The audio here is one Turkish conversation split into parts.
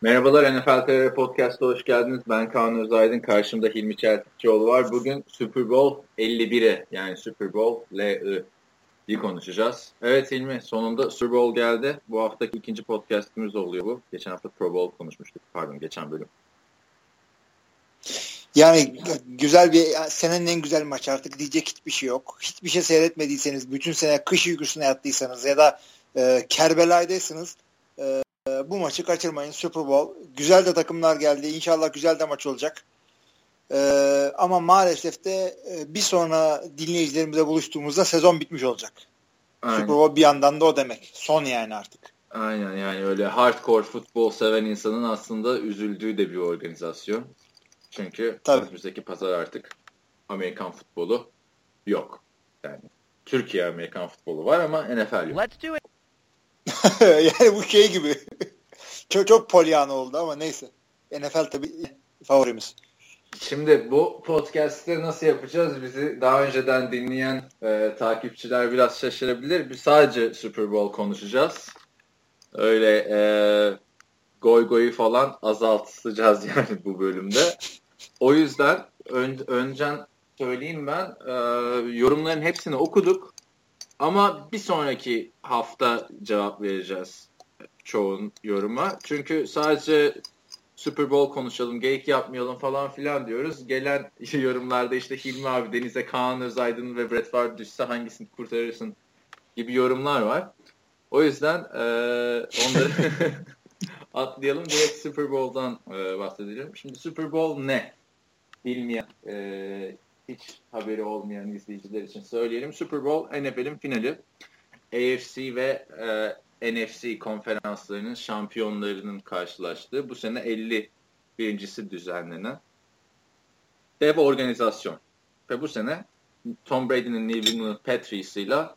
Merhabalar NFL TR Podcast'a hoş geldiniz. Ben Kaan Özaydın. Karşımda Hilmi Çeltikçioğlu var. Bugün Super Bowl 51'e yani Super Bowl LI'yi konuşacağız. Evet Hilmi sonunda Super Bowl geldi. Bu haftaki ikinci podcastimiz oluyor bu. Geçen hafta Pro Bowl konuşmuştuk. Pardon geçen bölüm. Yani güzel bir senenin en güzel maç artık diyecek hiçbir şey yok. Hiçbir şey seyretmediyseniz, bütün sene kış uykusuna yattıysanız ya da e, Kerbela'daysınız e, bu maçı kaçırmayın. Super Bowl. Güzel de takımlar geldi. İnşallah güzel de maç olacak. E, ama maalesef de e, bir sonra dinleyicilerimizle buluştuğumuzda sezon bitmiş olacak. Aynen. Super Bowl bir yandan da o demek. Son yani artık. Aynen yani öyle hardcore futbol seven insanın aslında üzüldüğü de bir organizasyon. Çünkü Tabii. önümüzdeki pazar artık Amerikan futbolu yok. Yani Türkiye Amerikan futbolu var ama NFL yok. Let's do it. yani bu şey gibi. çok çok polyan oldu ama neyse. NFL tabii favorimiz. Şimdi bu podcast'ı nasıl yapacağız? Bizi daha önceden dinleyen e, takipçiler biraz şaşırabilir. Biz sadece Super Bowl konuşacağız. Öyle e, goy goyu falan azaltacağız yani bu bölümde. O yüzden ön, öncen söyleyeyim ben e, yorumların hepsini okuduk. Ama bir sonraki hafta cevap vereceğiz çoğun yoruma. Çünkü sadece Super Bowl konuşalım, geyik yapmayalım falan filan diyoruz. Gelen yorumlarda işte Hilmi abi, Deniz'e Kaan Özaydın ve Brett Favre düşse hangisini kurtarırsın gibi yorumlar var. O yüzden e, onları atlayalım. Direkt Super Bowl'dan e, bahsedelim. Şimdi Super Bowl ne? Bilmeyen, e, hiç haberi olmayan izleyiciler için söyleyelim. Super Bowl NFL'in finali. AFC ve e, NFC konferanslarının şampiyonlarının karşılaştığı bu sene 50 birincisi düzenlenen dev organizasyon. Ve bu sene Tom Brady'nin New England Patriots'ıyla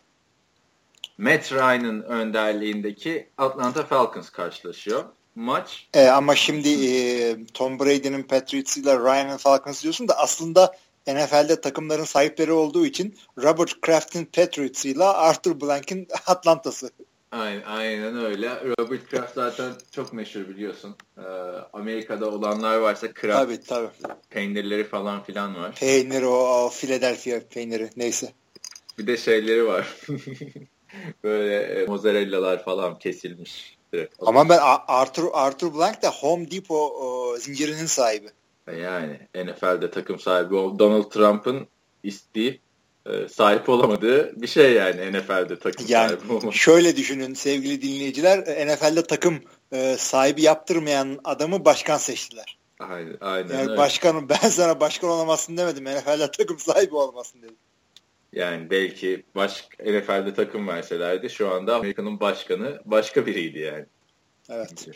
Matt Ryan'ın önderliğindeki Atlanta Falcons karşılaşıyor. Maç. E, ama şimdi e, Tom Brady'nin Patriots'ıyla Ryan'ın Falcons diyorsun da aslında NFL'de takımların sahipleri olduğu için Robert Kraft'in Patriots'ıyla Arthur Blank'in Atlanta'sı. Aynen, aynen öyle. Robert Kraft zaten çok meşhur biliyorsun. Ee, Amerika'da olanlar varsa Kraft tabii, tabii. peynirleri falan filan var. Peynir o, o Philadelphia peyniri neyse. Bir de şeyleri var. Böyle e, mozzarellalar falan kesilmiş. Direkt. Ama ben Arthur Arthur Blank da Home Depot o, zincirinin sahibi. Yani NFL'de takım sahibi. Donald Trump'ın isteyip e, sahip olamadığı bir şey yani NFL'de takım yani, sahibi olmak. Şöyle düşünün sevgili dinleyiciler NFL'de takım e, sahibi yaptırmayan adamı başkan seçtiler. Aynen, aynen yani öyle. başkanım ben sana başkan olamazsın demedim NFL'de takım sahibi olmasın dedim. Yani belki baş, NFL'de takım verselerdi şu anda Amerika'nın başkanı başka biriydi yani. Evet.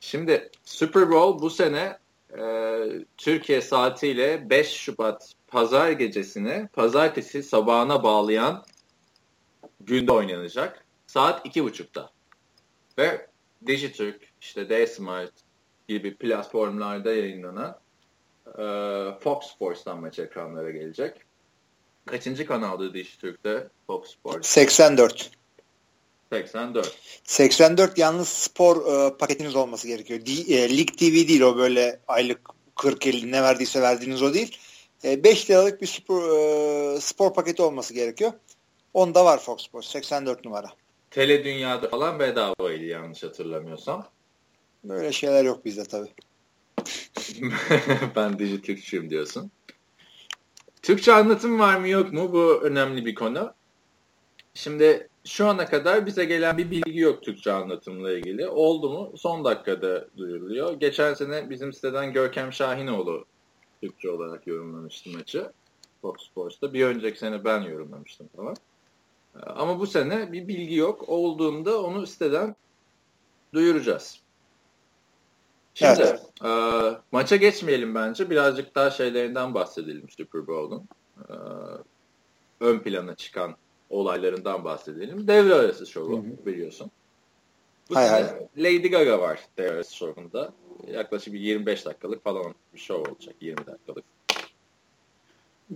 Şimdi Super Bowl bu sene e, Türkiye saatiyle 5 Şubat pazar gecesini pazartesi sabahına bağlayan günde oynanacak. Saat 2.30'da. Ve Digiturk, işte D-Smart gibi platformlarda yayınlanan e, Fox Sports'tan maç ekranlara gelecek. Kaçıncı kanaldı Dijitürk'te Fox Sports? 84. 84. 84 yalnız spor e, paketiniz olması gerekiyor. D, e, Lig TV değil o böyle aylık 40-50 ne verdiyse verdiğiniz o değil. E, 5 liralık bir spor, e, spor paketi olması gerekiyor. Onda var Fox Sports 84 numara. Tele Dünya'da falan bedavaydı yanlış hatırlamıyorsam. Böyle şeyler yok bizde tabii. ben Dijitürkçüyüm diyorsun. Türkçe anlatım var mı yok mu? Bu önemli bir konu. Şimdi şu ana kadar bize gelen bir bilgi yok Türkçe anlatımla ilgili. Oldu mu? Son dakikada duyuruluyor. Geçen sene bizim siteden Görkem Şahinoğlu Türkçe olarak yorumlamıştı maçı. Fox Sports'ta. Bir önceki sene ben yorumlamıştım falan. Ama bu sene bir bilgi yok. Olduğunda onu siteden duyuracağız. Şimdi evet. e, maça geçmeyelim bence. Birazcık daha şeylerinden bahsedelim Super Bowl'un. E, ön plana çıkan olaylarından bahsedelim. Devre arası şovu biliyorsun. Bu hay hay. Lady Gaga var devre arası şovunda. Yaklaşık bir 25 dakikalık falan bir şov olacak. 20 dakikalık.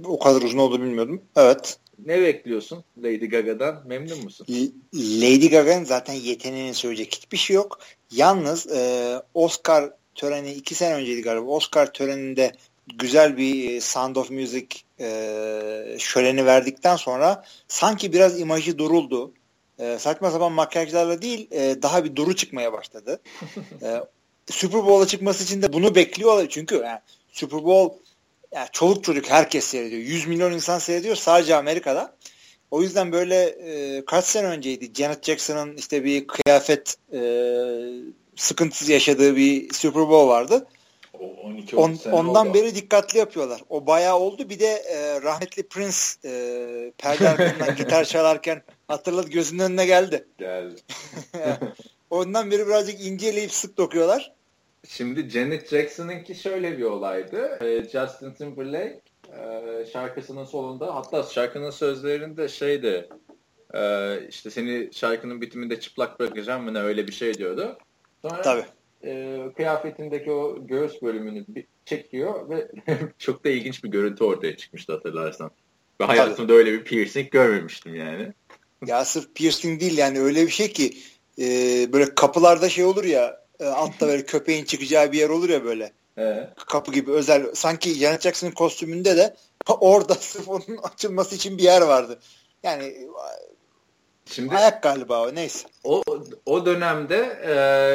O kadar uzun oldu bilmiyordum. Evet. Ne bekliyorsun Lady Gaga'dan? Memnun musun? Lady Gaga'nın zaten yeteneğini söyleyecek hiçbir şey yok. Yalnız e, Oscar töreni iki sene önceydi galiba. Oscar töreninde güzel bir Sound of Music e, şöleni verdikten sonra sanki biraz imajı duruldu. E, saçma sapan makyajlarla değil e, daha bir duru çıkmaya başladı. e, Super Bowl'a çıkması için de bunu bekliyorlar. Çünkü yani Super Bowl yani çoluk çocuk herkes seyrediyor. 100 milyon insan seyrediyor sadece Amerika'da. O yüzden böyle e, kaç sene önceydi Janet Jackson'ın işte bir kıyafet e, sıkıntısı yaşadığı bir Super Bowl vardı. 12, On, ondan oldu. beri dikkatli yapıyorlar. O bayağı oldu. Bir de e, rahmetli Prince e, perde arkasından gitar çalarken hatırladı gözünün önüne geldi. Geldi. ondan beri birazcık inceleyip sık dokuyorlar. Şimdi Janet Jackson'ınki şöyle bir olaydı. E, Justin Timberlake e, şarkısının solunda hatta şarkının sözlerinde şeydi e, işte seni şarkının bitiminde çıplak bırakacağım mı ne öyle bir şey diyordu. Sonra Tabii. E, kıyafetindeki o göğüs bölümünü çekiyor ve çok da ilginç bir görüntü ortaya çıkmıştı hatırlarsan. Ve hayatımda Tabii. öyle bir piercing görmemiştim yani. Ya sırf piercing değil yani öyle bir şey ki e, böyle kapılarda şey olur ya e, altta böyle köpeğin çıkacağı bir yer olur ya böyle. Evet. Kapı gibi özel. Sanki Janet Jackson'ın kostümünde de orada sırf onun açılması için bir yer vardı. Yani Şimdi ayak galiba o neyse. O o dönemde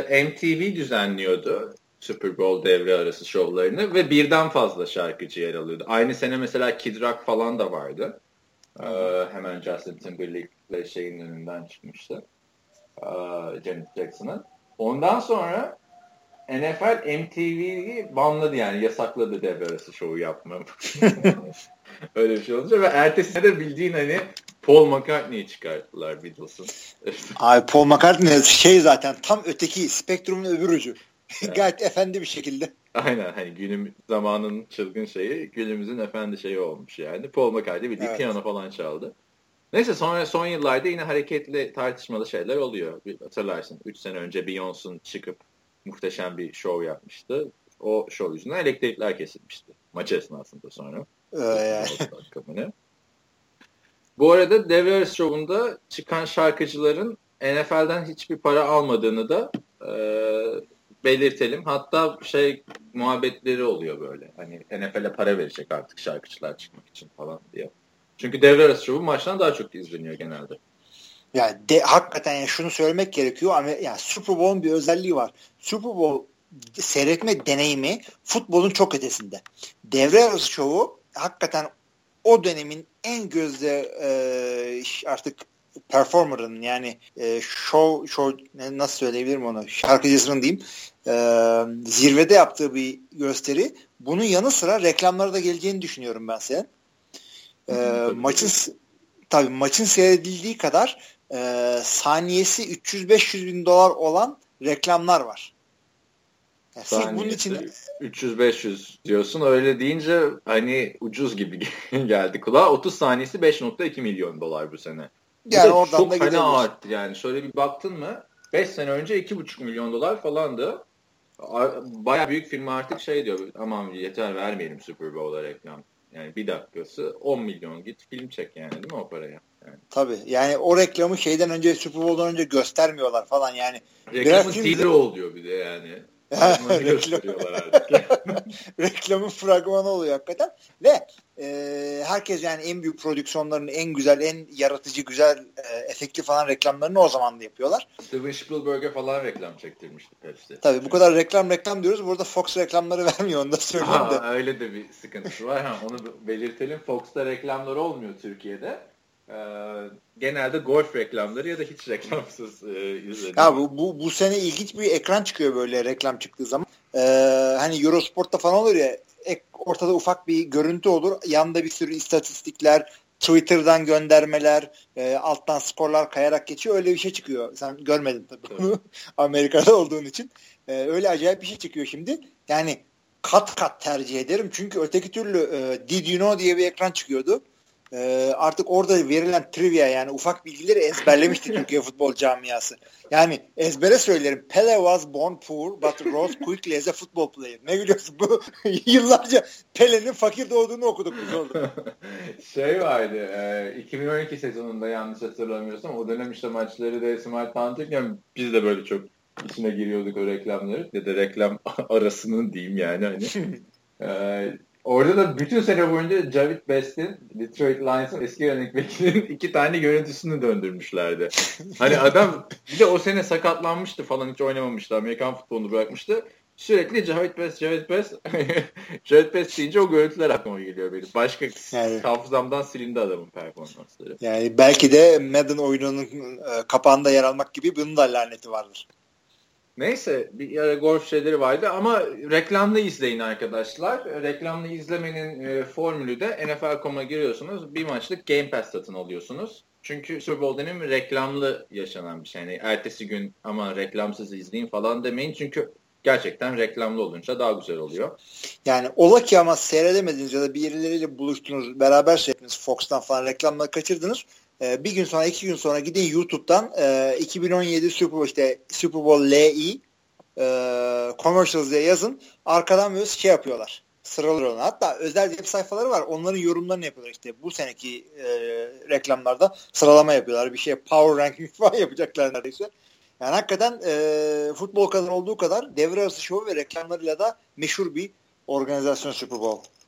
e, MTV düzenliyordu Super Bowl devre arası şovlarını ve birden fazla şarkıcı yer alıyordu. Aynı sene mesela Kid Rock falan da vardı. Ee, hemen Justin Timberlake ile şeyin önünden çıkmıştı. Ee, Janet Jackson'ın. Ondan sonra NFL MTV'yi banladı yani yasakladı devre arası şovu yapmam. Öyle bir şey olunca ve ertesi de bildiğin hani Paul McCartney'i çıkarttılar Beatles'ın. Abi Paul McCartney şey zaten tam öteki spektrumun öbür ucu. Yani. Gayet efendi bir şekilde. Aynen hani günüm zamanın çılgın şeyi günümüzün efendi şeyi olmuş yani. Paul McCartney bir evet. piyano falan çaldı. Neyse sonra son yıllarda yine hareketli tartışmalı şeyler oluyor. Hatırlarsın 3 sene önce Beyoncé'un çıkıp muhteşem bir show yapmıştı. O show yüzünden elektrikler kesilmişti. Maç esnasında sonra. Ee, yani. Bu arada devre arası şovunda çıkan şarkıcıların NFL'den hiçbir para almadığını da e, belirtelim. Hatta şey muhabbetleri oluyor böyle. Hani NFL'e para verecek artık şarkıcılar çıkmak için falan diye. Çünkü devre arası şovu maçtan daha çok izleniyor genelde. Yani de, hakikaten yani şunu söylemek gerekiyor ama yani Super Bowl'un bir özelliği var. Super Bowl seyretme deneyimi futbolun çok ötesinde. Devre arası şovu hakikaten o dönemin en gözde e, artık performer'ın yani e, show, show nasıl söyleyebilirim onu şarkıcısının diyeyim e, zirvede yaptığı bir gösteri. Bunun yanı sıra reklamlara da geleceğini düşünüyorum ben senin. E, maçın tabii maçın seyredildiği kadar e, saniyesi 300-500 bin dolar olan reklamlar var. Yani sırf bunun için 300-500 diyorsun. Öyle deyince hani ucuz gibi geldi kulağa. 30 saniyesi 5.2 milyon dolar bu sene. Bu yani oradan çok da fena arttı yani. Şöyle bir baktın mı 5 sene önce 2.5 milyon dolar falandı. Baya büyük firma artık şey diyor aman yeter vermeyelim Super Bowl'a reklam. Yani bir dakikası 10 milyon git film çek yani değil mi o paraya? Yani. Tabii yani o reklamı şeyden önce Super Bowl'dan önce göstermiyorlar falan yani. Reklamın teaser oluyor bir de yani. Reklamın fragmanı oluyor hakikaten. Ve e, herkes yani en büyük prodüksiyonların en güzel, en yaratıcı, güzel, e, efektif falan reklamlarını o zaman da yapıyorlar. Steven Spielberg'e falan reklam çektirmişti Pepsi. Tabii bu kadar reklam reklam diyoruz. Burada Fox reklamları vermiyor onu da söyleyeyim de. öyle de bir sıkıntısı var. Ha, onu belirtelim. Fox'ta reklamları olmuyor Türkiye'de. Ee, genelde golf reklamları ya da hiç reklamsız e, izleniyor. Ya bu, bu, bu sene ilginç bir ekran çıkıyor böyle reklam çıktığı zaman. Ee, hani Eurosport'ta falan olur ya ek, ortada ufak bir görüntü olur. Yanında bir sürü istatistikler, Twitter'dan göndermeler, e, alttan skorlar kayarak geçiyor. Öyle bir şey çıkıyor. Sen görmedin tabii bunu Amerika'da olduğun için. E, öyle acayip bir şey çıkıyor şimdi. Yani kat kat tercih ederim. Çünkü öteki türlü e, Did You Know diye bir ekran çıkıyordu e, artık orada verilen trivia yani ufak bilgileri ezberlemişti Türkiye futbol camiası. Yani ezbere söylerim. Pele was born poor but rose quickly as a football player. Ne biliyorsun bu yıllarca Pele'nin fakir doğduğunu okuduk biz orada. şey vardı e, 2012 sezonunda yanlış hatırlamıyorsam o dönem işte maçları da Smart tanıtırken biz de böyle çok içine giriyorduk o reklamları. Ya da reklam arasının diyeyim yani hani. Orada da bütün sene boyunca Javid Best'in Detroit Lions'ın eski running back'inin iki tane görüntüsünü döndürmüşlerdi. Hani adam bir de o sene sakatlanmıştı falan hiç oynamamıştı. Amerikan futbolunu bırakmıştı. Sürekli Javid Best, Javid Best, Javid Best deyince o görüntüler aklıma geliyor benim. Başka yani, hafızamdan silindi adamın performansları. Yani belki de Madden oyununun e, kapağında yer almak gibi bunun da laneti vardır. Neyse bir ara golf şeyleri vardı ama reklamlı izleyin arkadaşlar. Reklamlı izlemenin e, formülü de NFL.com'a giriyorsunuz. Bir maçlık Game Pass satın alıyorsunuz. Çünkü Super Bowl dönemi reklamlı yaşanan bir şey. Yani ertesi gün ama reklamsız izleyin falan demeyin. Çünkü gerçekten reklamlı olunca daha güzel oluyor. Yani ola ki ama seyredemediniz ya da birileriyle buluştunuz, beraber seyrettiniz Fox'tan falan reklamları kaçırdınız. Ee, bir gün sonra iki gün sonra gidin YouTube'dan e, 2017 Super Bowl işte Super Bowl LI e, commercials diye yazın. Arkadan böyle şey yapıyorlar. Sıralıyor onu. Hatta özel web sayfaları var. Onların yorumlarını yapıyorlar işte. Bu seneki e, reklamlarda sıralama yapıyorlar. Bir şey power ranking falan yapacaklar neredeyse. Yani hakikaten e, futbol kadar olduğu kadar devre arası şovu ve reklamlarıyla da meşhur bir organizasyon Super Bowl.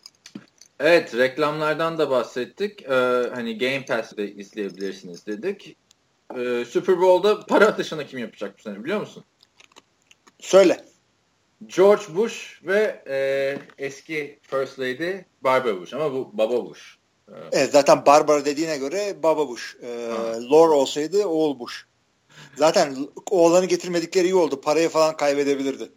Evet reklamlardan da bahsettik. Ee, hani Game Pass'te izleyebilirsiniz dedik. Ee, Super Bowl'da para atışını kim yapacak bu sene biliyor musun? Söyle. George Bush ve e, eski First Lady Barbara Bush ama bu Baba Bush. Ee, evet zaten Barbara dediğine göre Baba Bush. Ee, Lore olsaydı oğul Bush. Zaten oğlanı getirmedikleri iyi oldu. Parayı falan kaybedebilirdi.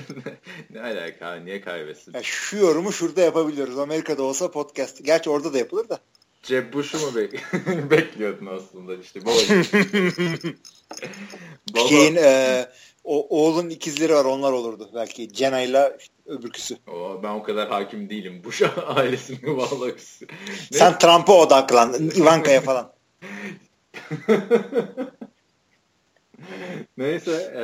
ne alaka? Niye kaybetsin? Ya şu yorumu şurada yapabiliyoruz. Amerika'da olsa podcast. Gerçi orada da yapılır da. Jeb Bush'u mu bek bekliyordun aslında işte. Baba. Şeyin e, o, oğlun ikizleri var onlar olurdu belki. Jenna ile öbürküsü. O, ben o kadar hakim değilim. Bush ailesini vallahi. Sen Trump'a odaklan. Ivanka'ya falan. Neyse e,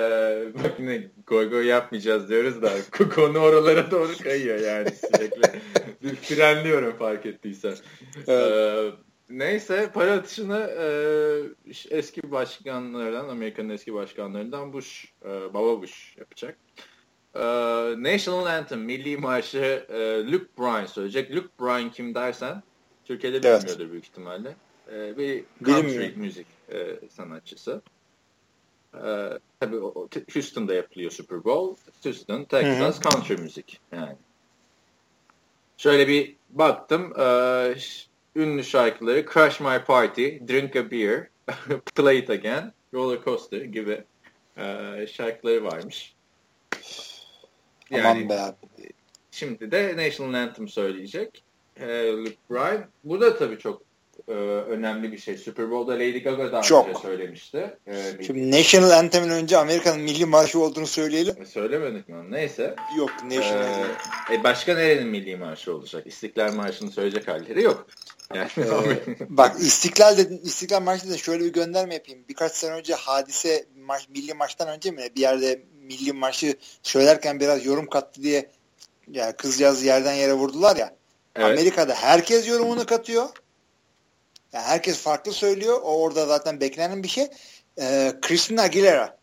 bak yine goy goy yapmayacağız diyoruz da konu oralara doğru kayıyor yani sürekli. Bir frenliyorum fark ettiysen. Evet. E, neyse para atışını e, eski başkanlardan Amerika'nın eski başkanlarından Bush, e, Baba Bush yapacak. E, National Anthem, Milli Marşı e, Luke Bryan söyleyecek. Luke Bryan kim dersen Türkiye'de bilmiyordur evet. büyük ihtimalle. E, bir country müzik e, sanatçısı. Ee, tabii Houston'da yapılıyor Super Bowl. Houston, Texas, Hı-hı. country müzik yani. Şöyle bir baktım. E, ünlü şarkıları Crash My Party, Drink a Beer, Play It Again, Roller Coaster gibi e, şarkıları varmış. Yani, Aman be abi. Şimdi de National Anthem söyleyecek. E, Luke Bryan. Bu da tabii çok e, önemli bir şey. Super Bowl'da Lady Gaga daha Çok. önce söylemişti. E, Şimdi National Anthem'in önce Amerika'nın milli marşı olduğunu söyleyelim. E, söylemedik mi? Neyse. Yok National e, e, başka nerenin milli marşı olacak? İstiklal Marşı'nı söyleyecek halleri yok. Yani, ee, bak İstiklal dedin, İstiklal Marşı da şöyle bir gönderme yapayım. Birkaç sene önce hadise marş, milli maçtan önce mi bir yerde milli marşı söylerken biraz yorum kattı diye yani kızcağız yerden yere vurdular ya. Evet. Amerika'da herkes yorumunu katıyor. Yani herkes farklı söylüyor. O orada zaten beklenen bir şey. Ee, Christina Aguilera.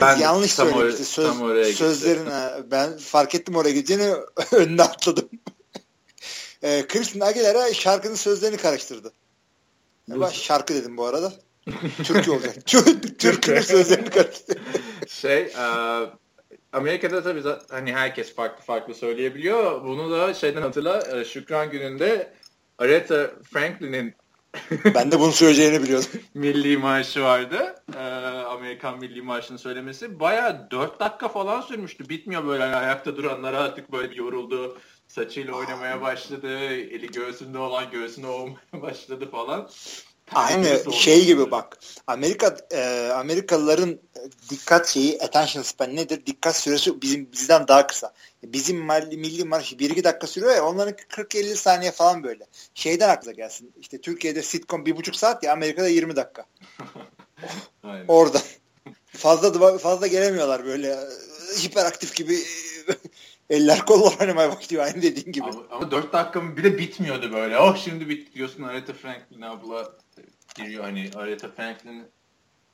Ben yanlış söylemişti. Söz, sözlerin ben fark ettim oraya gideceğini önüne atladım. ee, Christina Aguilera şarkının sözlerini karıştırdı. Ben şarkı dedim bu arada. Türkçe olacak. Türk'ün sözlerini karıştırdı. Şey, uh, Amerika'da tabii hani herkes farklı farklı söyleyebiliyor. Bunu da şeyden hatırla Şükran gününde Aretha Franklin'in ben de bunu söyleyeceğini biliyordum. milli marşı vardı. Ee, Amerikan milli marşını söylemesi. Baya 4 dakika falan sürmüştü. Bitmiyor böyle hani ayakta duranlar artık böyle bir yoruldu. Saçıyla oynamaya başladı. Eli göğsünde olan göğsüne olmaya başladı falan. Aynı şey gibi bak. Amerika e, Amerikalıların dikkat şeyi attention span nedir? Dikkat süresi bizim bizden daha kısa. Bizim milli, milli marş 1-2 dakika sürüyor ya onların 40-50 saniye falan böyle. Şeyden akla gelsin. İşte Türkiye'de sitcom 1,5 saat ya Amerika'da 20 dakika. Orada. Fazla fazla gelemiyorlar böyle hiperaktif gibi eller kollar oynamaya başlıyor aynı dediğin gibi. Ama, ama 4 dakika bir de bitmiyordu böyle. Oh şimdi bitti diyorsun Aretha Franklin abla giriyor hani Aretha Franklin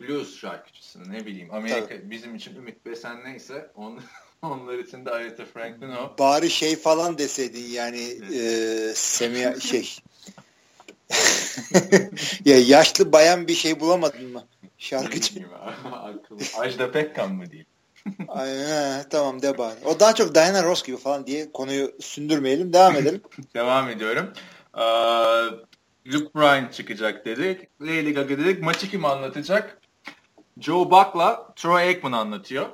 blues şarkıcısı ne bileyim Amerika Tabii. bizim için Ümit Besen neyse on, onlar için de Aretha Franklin o. Bari şey falan deseydin yani evet. e, Semiha şey ya yaşlı bayan bir şey bulamadın mı? Şarkıcı. Ajda Pekkan mı diyeyim? Aynen tamam de bari. O daha çok Diana Ross gibi falan diye konuyu sündürmeyelim. Devam edelim. Devam ediyorum. Ee, Luke Bryan çıkacak dedik. Lady Gaga dedik. Maçı kim anlatacak? Joe Buck'la Troy Aikman anlatıyor.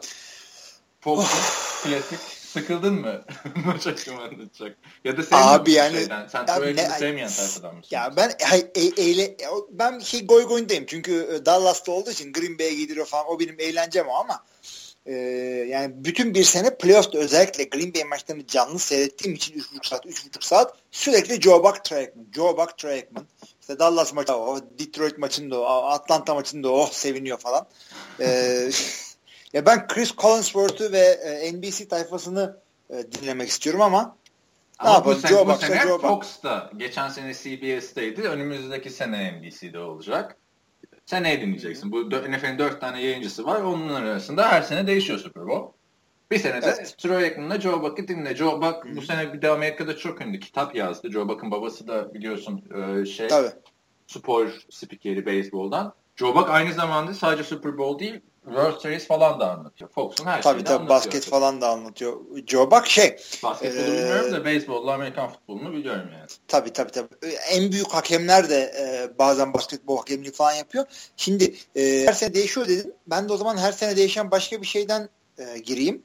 Fox'un klasik sıkıldın mı? Maça kim anlatacak? Ya da Abi yani şeyden. Sen Troy Aikman'ı sevmeyen tayfadan mısın? Ya ben e, eyle, ben şey goy goyundayım. Çünkü e, Dallas'ta olduğu için Green Bay'e gidiyor falan. O benim eğlencem o ama e, yani bütün bir sene playoff'ta özellikle Green Bay maçlarını canlı seyrettiğim için 3,5 saat 3,5 saat sürekli Joe Buck Trey Aikman, Joe Buck Trey Aikman. İşte Dallas maçı o, Detroit maçında o, Atlanta maçında o oh, seviniyor falan. Ee, ya ben Chris Collinsworth'u ve e, NBC tayfasını e, dinlemek istiyorum ama ama ne yapalım? Bu, Joe bu sene Joe Fox'ta, geçen sene CBS'teydi. Önümüzdeki sene NBC'de olacak. Sen ne dinleyeceksin? Bu NFL'in dört tane yayıncısı var. Onun arasında her sene değişiyor Super Bowl. Bir sene de evet. Troy Aikman'la Joe Buck'ı dinle. Joe Buck bu sene bir de Amerika'da çok ünlü kitap yazdı. Joe Buck'ın babası da biliyorsun e, şey Tabii. spor spikeri beyzboldan. Joe Buck aynı zamanda sadece Super Bowl değil World Series falan da anlatıyor. Fox'un her tabii, şeyini tabii, anlatıyor. Basket falan da anlatıyor. Joe Buck şey. Basketbolu ee, bilmiyorum da beyzbolla Amerikan futbolunu biliyorum yani. Tabii tabii tabii. En büyük hakemler de e, bazen basketbol hakemliği falan yapıyor. Şimdi e, her sene değişiyor dedim. Ben de o zaman her sene değişen başka bir şeyden e, gireyim.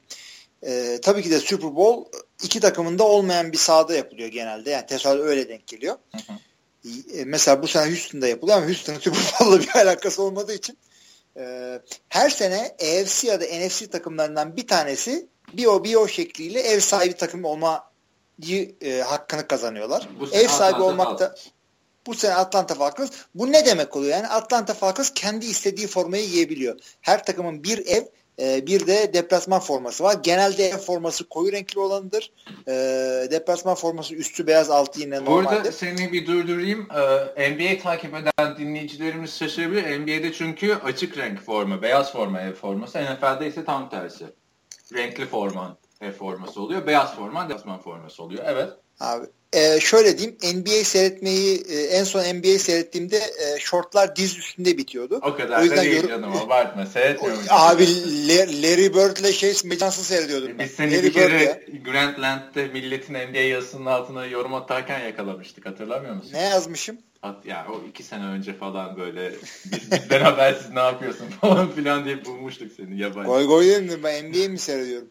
E, tabii ki de Super Bowl iki takımında olmayan bir sahada yapılıyor genelde. Yani tesadüf öyle denk geliyor. Hı hı. E, mesela bu sene Houston'da yapılıyor ama Houston'ın Super Bowl'la bir alakası olmadığı için e, her sene AFC ya da NFC takımlarından bir tanesi bir o bir o şekliyle ev sahibi takım olma e, hakkını kazanıyorlar. Bu ev sahibi olmakta bu sene Atlanta Falcons. Bu ne demek oluyor? Yani Atlanta Falcons kendi istediği formayı giyebiliyor. Her takımın bir ev e, bir de deplasman forması var. Genelde ev forması koyu renkli olanıdır. E, deplasman forması üstü beyaz altı yine normaldir. Burada seni bir durdurayım. E, NBA takip eden dinleyicilerimiz şaşırabilir. NBA'de çünkü açık renk forma, beyaz forma ev forması. NFL'de ise tam tersi. Renkli forman ev forması oluyor. Beyaz forman deplasman forması oluyor. Evet. Abi e, şöyle diyeyim NBA seyretmeyi e, en son NBA seyrettiğimde e, shortlar diz üstünde bitiyordu. O kadar o yüzden da değil yorum... canım abartma seyretmiyorum. Abi Larry Bird'le şey Mecans'ı seyrediyordum. Biz seni Larry bir kere Grandland'de milletin NBA yazısının altına yorum atarken yakalamıştık hatırlamıyor musun? Ne yazmışım? At, ya o iki sene önce falan böyle biz, bizden habersiz ne yapıyorsun falan filan diye bulmuştuk seni yabancı. Goy goy dedim ben NBA mi seyrediyorum?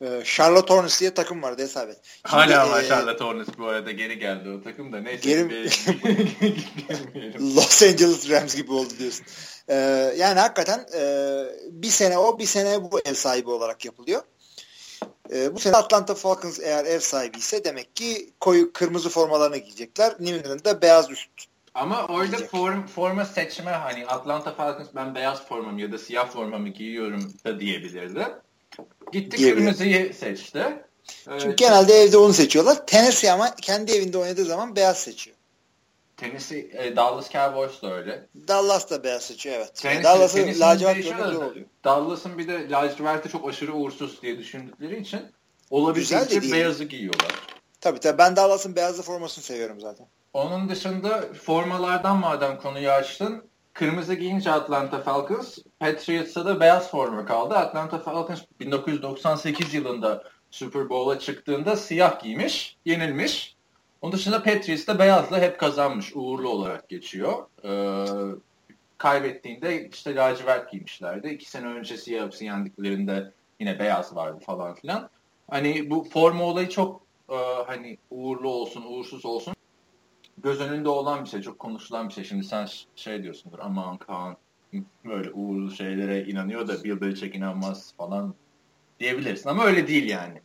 Ee, Charlotte Hornets diye takım vardı hesap et. Hala var e, Charlotte Hornets bu arada geri geldi o takım da neyse. Geri... Los Angeles Rams gibi oldu diyorsun. Ee, yani hakikaten e, bir sene o bir sene bu ev sahibi olarak yapılıyor. E, bu sene Atlanta Falcons eğer ev sahibi ise demek ki koyu kırmızı formalarını giyecekler. New England'da beyaz üst ama orada form, forma seçme hani Atlanta Falcons ben beyaz formamı ya da siyah formamı giyiyorum da diyebilirdi. Gitti kırmızıyı seçti. Çünkü evet. genelde evde onu seçiyorlar. Tennessee ama kendi evinde oynadığı zaman beyaz seçiyor. Tennessee, e, Dallas Cowboys da öyle. Dallas da beyaz seçiyor evet. Tennessee, Dallas'ın lacivert oluyor. Dallas'ın bir de laciverti çok aşırı uğursuz diye düşündükleri için olabildiğince beyazı giyiyorlar. Tabii tabii ben Dallas'ın beyazlı formasını seviyorum zaten. Onun dışında formalardan madem konuyu açtın Kırmızı giyince Atlanta Falcons, Patriots'a da beyaz forma kaldı. Atlanta Falcons 1998 yılında Super Bowl'a çıktığında siyah giymiş, yenilmiş. Onun dışında Patriots da beyazla hep kazanmış, uğurlu olarak geçiyor. Ee, kaybettiğinde işte lacivert giymişlerdi. İki sene önce siyah yendiklerinde yine beyaz vardı falan filan. Hani bu forma olayı çok e, hani uğurlu olsun, uğursuz olsun göz önünde olan bir şey, çok konuşulan bir şey. Şimdi sen şey diyorsundur, aman Kaan böyle uğurlu şeylere inanıyor da Bill Belichick inanmaz falan diyebilirsin ama öyle değil yani.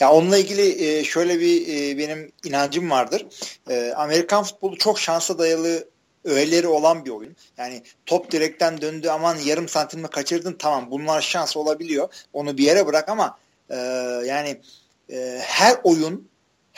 Ya onunla ilgili e, şöyle bir e, benim inancım vardır. E, Amerikan futbolu çok şansa dayalı öğeleri olan bir oyun. Yani top direkten döndü aman yarım santimle kaçırdın tamam bunlar şans olabiliyor. Onu bir yere bırak ama yani her oyun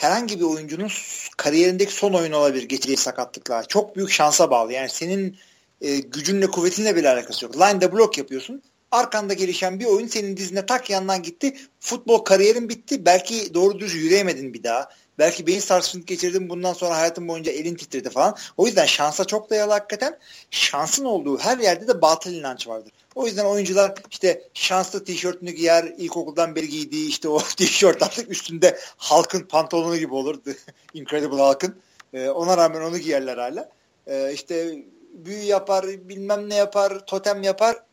herhangi bir oyuncunun kariyerindeki son oyun olabilir geçirdiği sakatlıkla. Çok büyük şansa bağlı. Yani senin e, gücünle kuvvetinle bile alakası yok. Line'da blok yapıyorsun. Arkanda gelişen bir oyun senin dizine tak yandan gitti. Futbol kariyerin bitti. Belki doğru düz yürüyemedin bir daha. Belki beyin sarsıntı geçirdin bundan sonra hayatın boyunca elin titredi falan. O yüzden şansa çok dayalı hakikaten. Şansın olduğu her yerde de batıl inanç vardır. O yüzden oyuncular işte şanslı tişörtünü giyer, ilkokuldan beri giydiği işte o tişört artık üstünde halkın pantolonu gibi olurdu. Incredible halkın. Ee, ona rağmen onu giyerler hala. Ee, işte büyü yapar, bilmem ne yapar, totem yapar.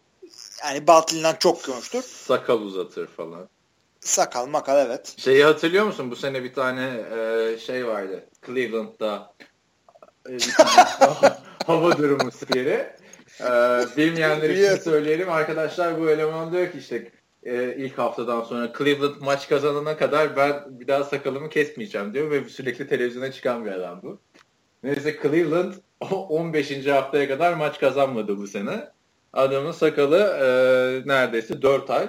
Yani batıl çok görmüştür. Sakal uzatır falan. Sakal makal evet. Şeyi hatırlıyor musun? Bu sene bir tane e, şey vardı. Cleveland'da e, hava durumu spiri. E, bilmeyenler için söyleyelim. Arkadaşlar bu eleman diyor ki işte e, ilk haftadan sonra Cleveland maç kazanana kadar ben bir daha sakalımı kesmeyeceğim diyor ve sürekli televizyona çıkan bir adam bu. Neyse Cleveland 15. haftaya kadar maç kazanmadı bu sene. Adamın sakalı e, neredeyse 4 ay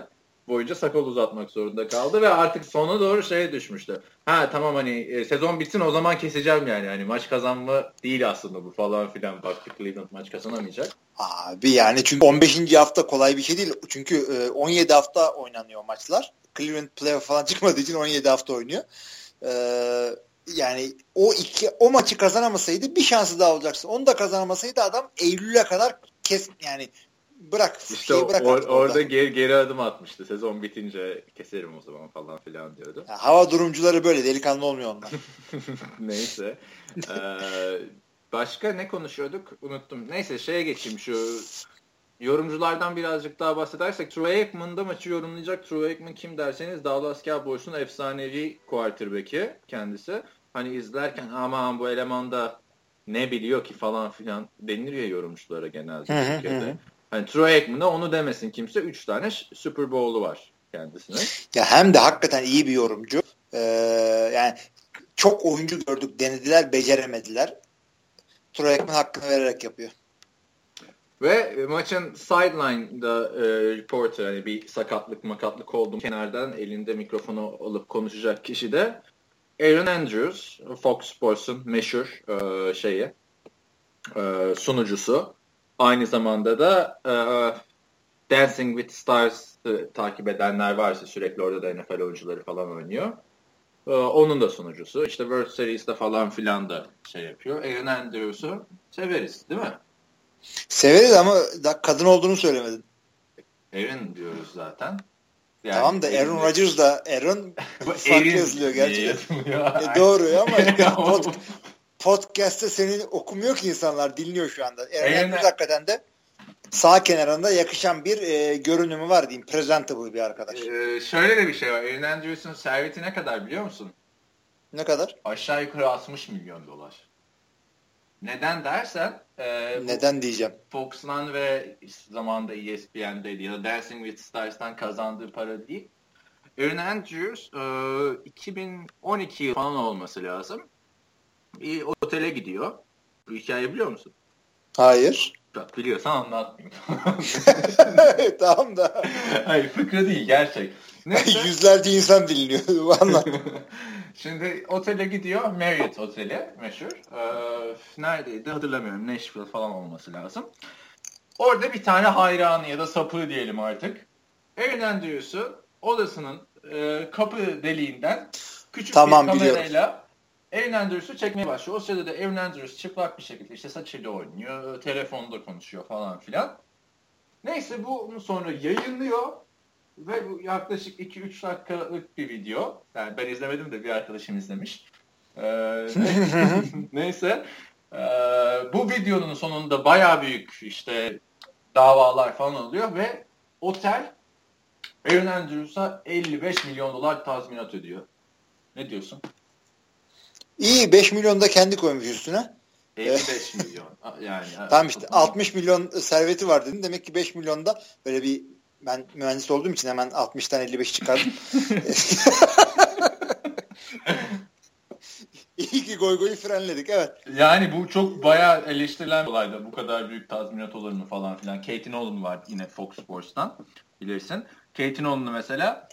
boyunca sakal uzatmak zorunda kaldı ve artık sona doğru şeye düşmüştü. Ha tamam hani e, sezon bitsin o zaman keseceğim yani. Hani maç kazanma değil aslında bu falan filan. Baktık Cleveland maç kazanamayacak. Abi yani çünkü 15. hafta kolay bir şey değil. Çünkü e, 17 hafta oynanıyor maçlar. Cleveland playoff falan çıkmadığı için 17 hafta oynuyor. E, yani o iki o maçı kazanamasaydı bir şansı daha olacaktı. Onu da kazanamasaydı adam Eylül'e kadar kes yani bırak. İşte bırak or, orada geri, geri adım atmıştı. Sezon bitince keserim o zaman falan filan diyordu. Ya, hava durumcuları böyle delikanlı olmuyor onlar. Neyse. ee, başka ne konuşuyorduk? Unuttum. Neyse şeye geçeyim şu yorumculardan birazcık daha bahsedersek Troy Aikman'da maçı yorumlayacak. Troy Aikman kim derseniz Dallas Cowboys'un efsanevi quarterback'i kendisi. Hani izlerken aman bu elemanda ne biliyor ki falan filan denir ya yorumculara genelde Türkiye'de. Hani Troy Aikman'a onu demesin kimse. Üç tane Super Bowl'u var kendisine. Ya hem de hakikaten iyi bir yorumcu. Ee, yani çok oyuncu gördük, denediler, beceremediler. Troy Aikman hakkını vererek yapıyor. Ve maçın sideline'da e, reporter hani bir sakatlık makatlık oldu kenardan elinde mikrofonu alıp konuşacak kişi de Aaron Andrews, Fox Sports'un meşhur e, şeyi e, sunucusu. Aynı zamanda da e, Dancing with Stars'ı takip edenler varsa sürekli orada da NFL oyuncuları falan oynuyor. E, onun da sunucusu. İşte World Series'te falan filan da şey yapıyor. Aaron Andrews'u severiz değil mi? Severiz ama kadın olduğunu söylemedin. Aaron diyoruz zaten. Yani tamam da Aaron Rodgers da Aaron farklı yazılıyor gerçekten. e, doğru ama pod, podcast'te seni okumuyor ki insanlar dinliyor şu anda. Aaron Rodgers hakikaten de sağ kenarında yakışan bir e, görünümü var diyeyim. Presentable bir arkadaş. Ee, şöyle de bir şey var. Aaron Andrews'un serveti ne kadar biliyor musun? Ne kadar? Aşağı yukarı 60 milyon dolar. Neden dersen e, Neden diyeceğim. Fox'dan ve zamanında ESPN'deydi ya da Dancing with Stars'tan kazandığı para değil. Aaron Andrews e, 2012 yıl falan olması lazım. Bir otele gidiyor. Bu hikaye biliyor musun? Hayır. Bak biliyorsan anlatmayayım. tamam da. Hayır fıkra değil gerçek. Neyse. Yüzlerce insan dinliyor. Anlat. Şimdi otele gidiyor. Marriott oteli meşhur. Ee, neredeydi hatırlamıyorum. Nashville falan olması lazım. Orada bir tane hayranı ya da sapı diyelim artık. Aaron Andrews'u odasının e, kapı deliğinden küçük tamam, bir kamerayla Aaron Andrews'u çekmeye başlıyor. O sırada da Aaron Andrews çıplak bir şekilde işte saçıyla oynuyor, telefonda konuşuyor falan filan. Neyse bu sonra yayınlıyor ve bu yaklaşık 2-3 dakikalık bir video. Yani ben izlemedim de bir arkadaşım izlemiş. Ee, neyse. Ee, bu videonun sonunda baya büyük işte davalar falan oluyor ve otel Aaron Andrews'a 55 milyon dolar tazminat ödüyor. Ne diyorsun? İyi 5 milyon da kendi koymuş üstüne. 55 milyon. Yani. tamam işte 60 milyon serveti var dedin. Demek ki 5 milyonda böyle bir ben mühendis olduğum için hemen 60'tan 55 çıkardım. İyi ki goy goyu frenledik evet. Yani bu çok bayağı eleştirilen bir olaydı. Bu kadar büyük tazminat olur mu falan filan. Kate'in Nolan var yine Fox Sports'tan bilirsin. Kate'in Nolan'ı mesela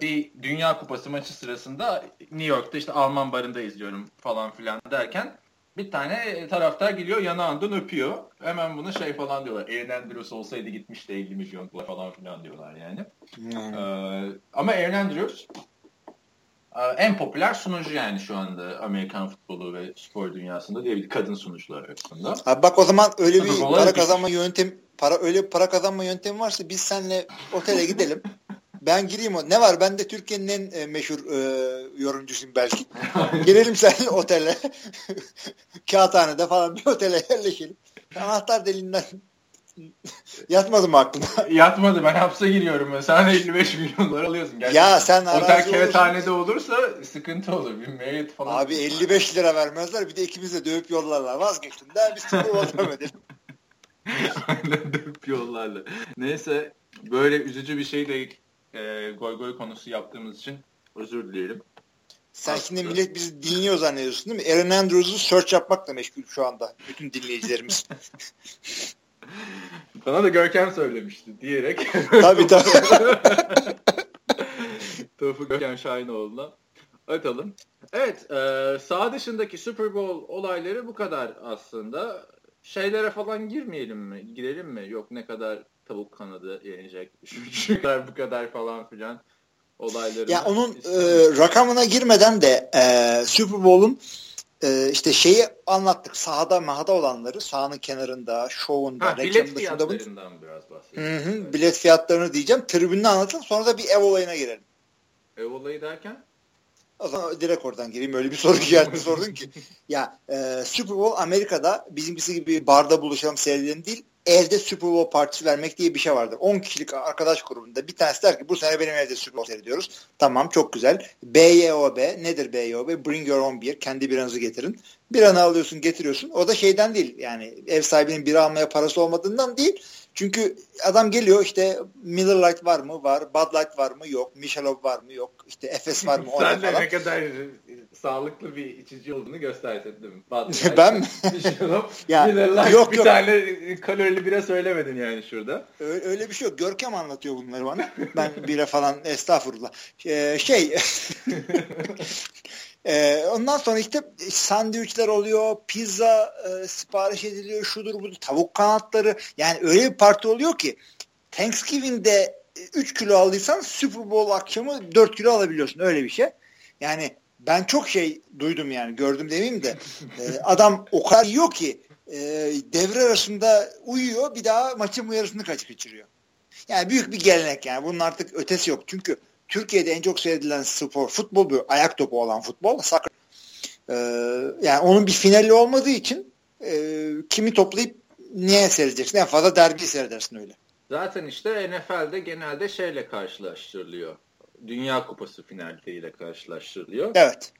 bir Dünya Kupası maçı sırasında New York'ta işte Alman barında izliyorum falan filan derken Bir tane taraftar geliyor yanağından öpüyor. Hemen buna şey falan diyorlar. Aaron Andrews olsaydı gitmiş de 50 milyon falan filan diyorlar yani. Hmm. Ee, ama Aaron Andrews e, en popüler sunucu yani şu anda Amerikan futbolu ve spor dünyasında diyebilir kadın sunucular arasında. Abi bak o zaman öyle bir para kazanma yöntem para öyle para kazanma yöntemi varsa biz seninle otele gidelim. Ben gireyim o. Ne var? Ben de Türkiye'nin en e, meşhur e, yorumcusuyum belki. Girelim sen otele. Kağıthanede falan bir otele yerleşelim. Anahtar deliğinden Yatmadı mı aklına? Yatmadı. Ben hapse giriyorum. Sen 55 milyon dolar alıyorsun. Gerçekten. Ya sen Otel kağıthanede olursa sıkıntı olur. Bir Marriott falan. Abi 55 lira vermezler. Bir de ikimiz de dövüp yollarlar. Vazgeçtim. Daha biz sıfır devam edelim. Aynen dövüp yollarlar. Neyse böyle üzücü bir şey de e, goy goy konusu yaptığımız için özür dilerim. Sen Aslında. şimdi millet bizi dinliyor zannediyorsun değil mi? Aaron Andrews'u search yapmakla meşgul şu anda. Bütün dinleyicilerimiz. Bana da Görkem söylemişti diyerek. tabii tabii. Tofu Görkem Şahinoğlu'na atalım. Evet, e, sağ dışındaki Super Bowl olayları bu kadar aslında. Şeylere falan girmeyelim mi? Girelim mi? Yok ne kadar tavuk kanadı yenecek. Şu kadar bu kadar falan filan olayları. Ya onun e, rakamına girmeden de e, Super Bowl'un e, işte şeyi anlattık. Sahada mahada olanları sahanın kenarında, şovunda, ha, bilet fiyatlarından bu. biraz bahsedelim. Hı hı. Bilet fiyatlarını diyeceğim. Tribününü anlatın. Sonra da bir ev olayına girelim. Ev olayı derken? O zaman direkt oradan gireyim. Öyle bir soru işaretini sordun ki. Ya e, Super Bowl Amerika'da bizimkisi gibi barda buluşalım seyredelim değil evde Super Bowl partisi vermek diye bir şey vardır. 10 kişilik arkadaş grubunda bir tanesi der ki bu sene benim evde Super Bowl seyrediyoruz. Tamam çok güzel. BYOB nedir BYOB? Bring your own beer. Kendi biranızı getirin. Bir an alıyorsun getiriyorsun. O da şeyden değil yani ev sahibinin bira almaya parası olmadığından değil. Çünkü adam geliyor işte Miller Lite var mı? Var. Bud Light var mı? Yok. Michelob var mı? Yok. İşte Efes var mı? Sen de ne kadar sağlıklı bir içici olduğunu gösterdin değil mi? Bud Light, ben mi? Michelob, ya, Miller Lite yok, bir yok. tane kalorili bira söylemedin yani şurada. Öyle, öyle bir şey yok. Görkem anlatıyor bunları bana. Ben bira falan estağfurullah. Ee, şey Ee, ondan sonra işte sandviçler oluyor, pizza e, sipariş ediliyor, şudur budur, tavuk kanatları. Yani öyle bir parti oluyor ki Thanksgiving'de 3 kilo aldıysan Super Bowl akşamı 4 kilo alabiliyorsun. Öyle bir şey. Yani ben çok şey duydum yani gördüm demeyeyim de e, adam o kadar yiyor ki e, devre arasında uyuyor bir daha maçın yarısını kaç kaçırıyor. Yani büyük bir gelenek yani bunun artık ötesi yok. Çünkü Türkiye'de en çok seyredilen spor futbol bir ayak topu olan futbol soccer. Ee, yani onun bir finali olmadığı için e, kimi toplayıp niye seyredeceksin? En fazla derbi seyredersin öyle. Zaten işte NFL'de genelde şeyle karşılaştırılıyor. Dünya Kupası finalleriyle karşılaştırılıyor. Evet.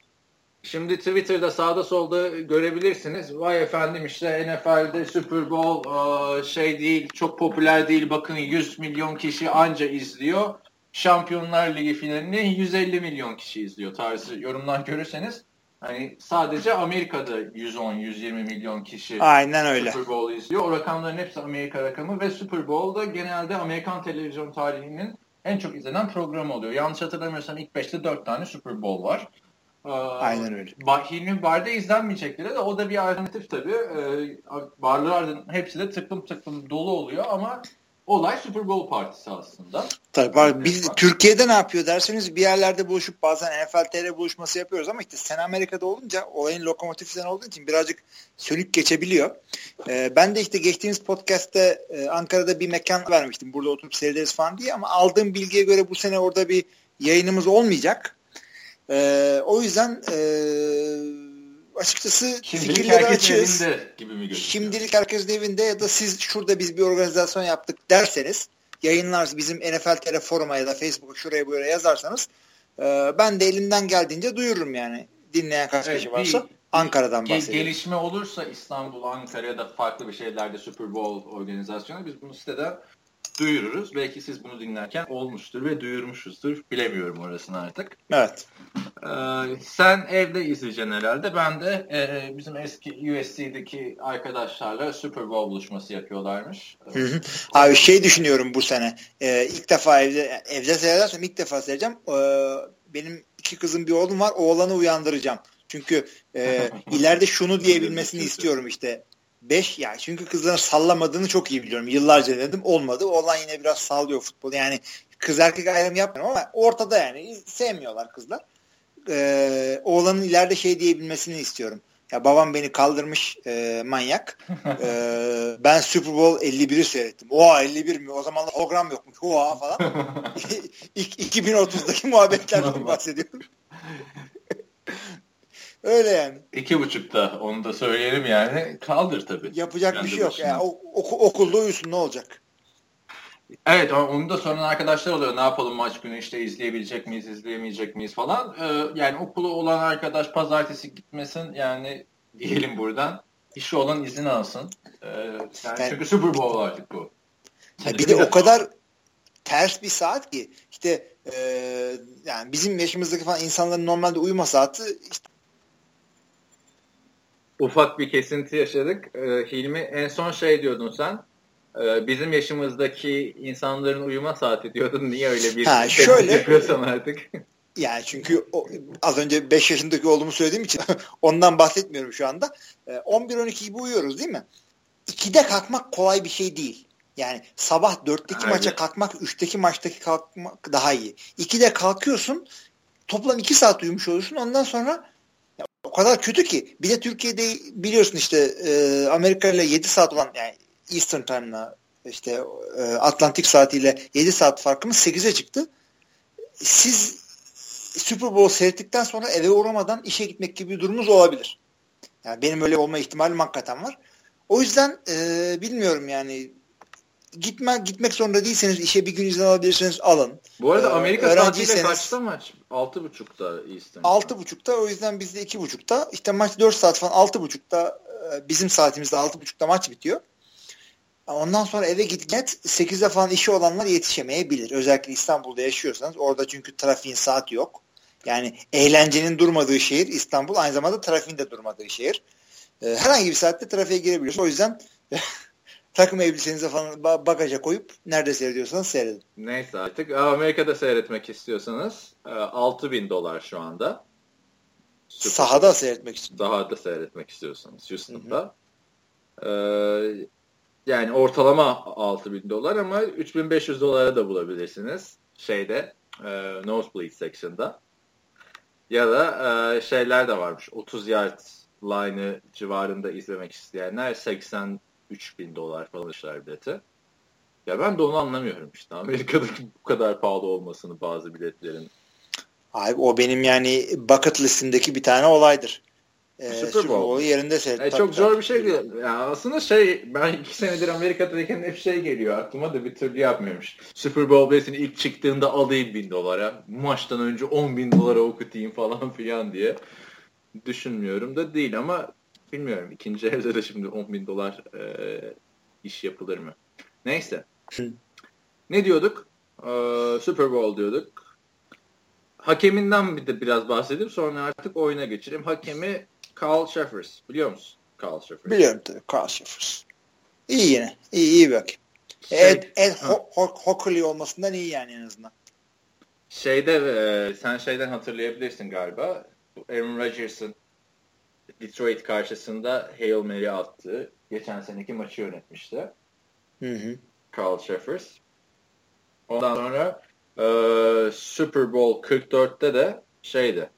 Şimdi Twitter'da sağda solda görebilirsiniz. Vay efendim işte NFL'de Super Bowl şey değil, çok popüler değil. Bakın 100 milyon kişi anca izliyor. Şampiyonlar Ligi finalini 150 milyon kişi izliyor tarzı yorumlar görürseniz hani sadece Amerika'da 110-120 milyon kişi Aynen öyle. Super Bowl izliyor. O rakamların hepsi Amerika rakamı ve Super Bowl'da genelde Amerikan televizyon tarihinin en çok izlenen programı oluyor. Yanlış hatırlamıyorsam ilk 5'te 4 tane Super Bowl var. Ee, Aynen öyle. Hilmi Bar'da izlenmeyecekleri de o da bir alternatif tabii. Ee, barların hepsi de tıklım tıklım dolu oluyor ama olay Super Bowl partisi aslında. Tabii biz evet. Türkiye'de ne yapıyor derseniz bir yerlerde buluşup bazen NFL TR buluşması yapıyoruz ama işte sen Amerika'da olunca olayın lokomotifi sen olduğu için birazcık sönük geçebiliyor. Ee, ben de işte geçtiğimiz podcast'te e, Ankara'da bir mekan vermiştim. Burada oturup seyrederiz falan diye ama aldığım bilgiye göre bu sene orada bir yayınımız olmayacak. Ee, o yüzden eee açıkçası Şimdilik fikirleri açığız. gibi mi Şimdilik herkes evinde ya da siz şurada biz bir organizasyon yaptık derseniz yayınlar bizim NFL foruma ya da Facebook'a şuraya buraya yazarsanız e, ben de elimden geldiğince duyururum yani. Dinleyen kaç evet, kişi varsa. Bir, Ankara'dan ge- bahsediyorum. Gelişme olursa İstanbul, Ankara ya da farklı bir şeylerde Super Bowl organizasyonu biz bunu siteden duyururuz. Belki siz bunu dinlerken olmuştur ve duyurmuşuzdur. Bilemiyorum orasını artık. Evet. Ee, sen evde izleyeceksin herhalde. Ben de e, bizim eski USC'deki arkadaşlarla Super Bowl buluşması yapıyorlarmış. Hı hı. Abi şey düşünüyorum bu sene. Ee, ilk defa evde evde seyredersem ilk defa seyredeceğim. Ee, benim iki kızım bir oğlum var. Oğlanı uyandıracağım. Çünkü e, ileride şunu diyebilmesini istiyorum işte. 5 yani çünkü kızların sallamadığını çok iyi biliyorum. Yıllarca denedim olmadı. Olan yine biraz sallıyor futbol. Yani kız erkek ayrımı yapmıyorum ama ortada yani sevmiyorlar kızlar. Ee, oğlanın ileride şey diyebilmesini istiyorum. Ya babam beni kaldırmış e, manyak. e, ben Super Bowl 51'i seyrettim. Oha 51 mi? O zaman program yokmuş. Oha falan. 2030'daki muhabbetlerden bahsediyorum. Öyle yani. İki buçukta onu da söyleyelim yani. Kaldır tabii. Yapacak Kendi bir şey yok. Yani, oku, okulda uyusun ne olacak? Evet onu da soran arkadaşlar oluyor. Ne yapalım maç günü işte izleyebilecek miyiz, izleyemeyecek miyiz falan. Ee, yani okulu olan arkadaş pazartesi gitmesin yani diyelim buradan. İşi olan izin alsın. Ee, yani yani, çünkü Super Bowl artık bu. bir de o kadar ters bir saat ki işte e, yani bizim yaşımızdaki falan insanların normalde uyuma saati işte ufak bir kesinti yaşadık. Ee, Hilmi en son şey diyordun sen. E, bizim yaşımızdaki insanların uyuma saati diyordun. Niye öyle bir ha, şöyle yapıyorsan artık? Yani çünkü o, az önce 5 yaşındaki oğlumu söylediğim için ondan bahsetmiyorum şu anda. E, 11-12 gibi uyuyoruz değil mi? 2'de kalkmak kolay bir şey değil. Yani sabah 4'teki Aynen. maça kalkmak 3'teki maçtaki kalkmak daha iyi. 2'de kalkıyorsun toplam 2 saat uyumuş oluyorsun. Ondan sonra o kadar kötü ki. Bir de Türkiye'de biliyorsun işte e, Amerika ile 7 saat olan yani Eastern Time'la işte e, Atlantik saatiyle 7 saat farkımız 8'e çıktı. Siz Super Bowl seyrettikten sonra eve uğramadan işe gitmek gibi bir durumunuz olabilir. Yani benim öyle olma ihtimalim hakikaten var. O yüzden e, bilmiyorum yani gitme gitmek zorunda değilseniz işe bir gün izin alabilirsiniz alın. Bu arada ee, Amerika ee, saatiyle kaçta maç? 6.30'da Eastern. 6.30'da o yüzden bizde 2.30'da işte maç 4 saat falan 6.30'da e, bizim saatimizde 6.30'da maç bitiyor. Ondan sonra eve gitmek 8'de falan işi olanlar yetişemeyebilir. Özellikle İstanbul'da yaşıyorsanız orada çünkü trafiğin saati yok. Yani eğlencenin durmadığı şehir İstanbul aynı zamanda trafiğin de durmadığı şehir. Ee, herhangi bir saatte trafiğe girebiliyorsunuz. O yüzden takım elbisenize falan bagaja koyup nerede seyrediyorsanız seyredin. Neyse artık e, Amerika'da seyretmek istiyorsanız e, 6000 dolar şu anda. Süper. Sahada seyretmek istiyorsanız. Sahada seyretmek istiyorsanız Houston'da. Hı. Ee, yani ortalama 6000 dolar ama 3500 dolara da bulabilirsiniz. Şeyde e, Nosebleed section'da. Ya da e, şeyler de varmış. 30 yard line'ı civarında izlemek isteyenler 80 3000 dolar falan işler bileti. Ya ben de onu anlamıyorum işte. Amerika'daki bu kadar pahalı olmasını bazı biletlerin. Abi o benim yani bucket listimdeki bir tane olaydır. Ee, Super, Bowl. Bowl'u yerinde seyret. E, çok zor bir şey değil. Ya aslında şey ben iki senedir Amerika'dayken hep şey geliyor aklıma da bir türlü yapmıyormuş. Super Bowl biletini ilk çıktığında alayım bin dolara. Maçtan önce 10 bin dolara okutayım falan filan diye. Düşünmüyorum da değil ama bilmiyorum. ikinci evde de şimdi 10 bin dolar e, iş yapılır mı? Neyse. ne diyorduk? Ee, Super Bowl diyorduk. Hakeminden bir de biraz bahsedeyim sonra artık oyuna geçireyim. Hakemi Carl Sheffers. Biliyor musun Carl Sheffers? Biliyorum tabii Carl Sheffers. İyi yine. İyi, iyi bir hakem. Şey, Ed, Ed Ho Ho Hockley olmasından iyi yani en azından. Şeyde e, sen şeyden hatırlayabilirsin galiba. Aaron Rodgers'ın Detroit karşısında Hail Mary attığı geçen seneki maçı yönetmişti. Hı hı. Carl Sheffers. Ondan sonra e, Super Bowl 44'te de şeydi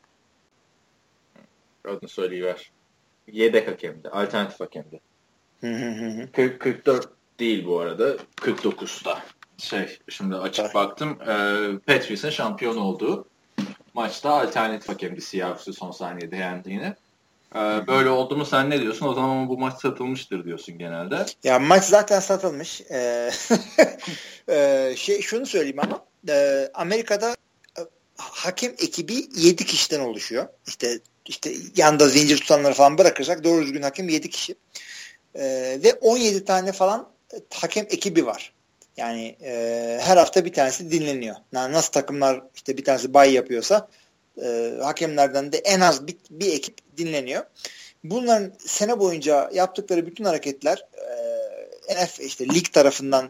adını söyleyiver. Yedek hakemdi. Alternatif hakemdi. 40, 44 değil bu arada. 49'da. Şey şimdi açık baktım. E, Patriots'ın şampiyon olduğu maçta alternatif hakemdi Seahawks'ı son saniyede yendi yine. Ee, böyle oldu mu sen ne diyorsun? O zaman bu maç satılmıştır diyorsun genelde. Ya maç zaten satılmış. Ee, e, şey şunu söyleyeyim ama e, Amerika'da e, hakem ekibi 7 kişiden oluşuyor. İşte işte yanda zincir tutanları falan bırakırsak doğru düzgün hakem 7 kişi. E, ve 17 tane falan hakem ekibi var. Yani e, her hafta bir tanesi dinleniyor. Yani nasıl takımlar işte bir tanesi bay yapıyorsa e, hakemlerden de en az bir, bir ekip dinleniyor. Bunların sene boyunca yaptıkları bütün hareketler e, NF işte lig tarafından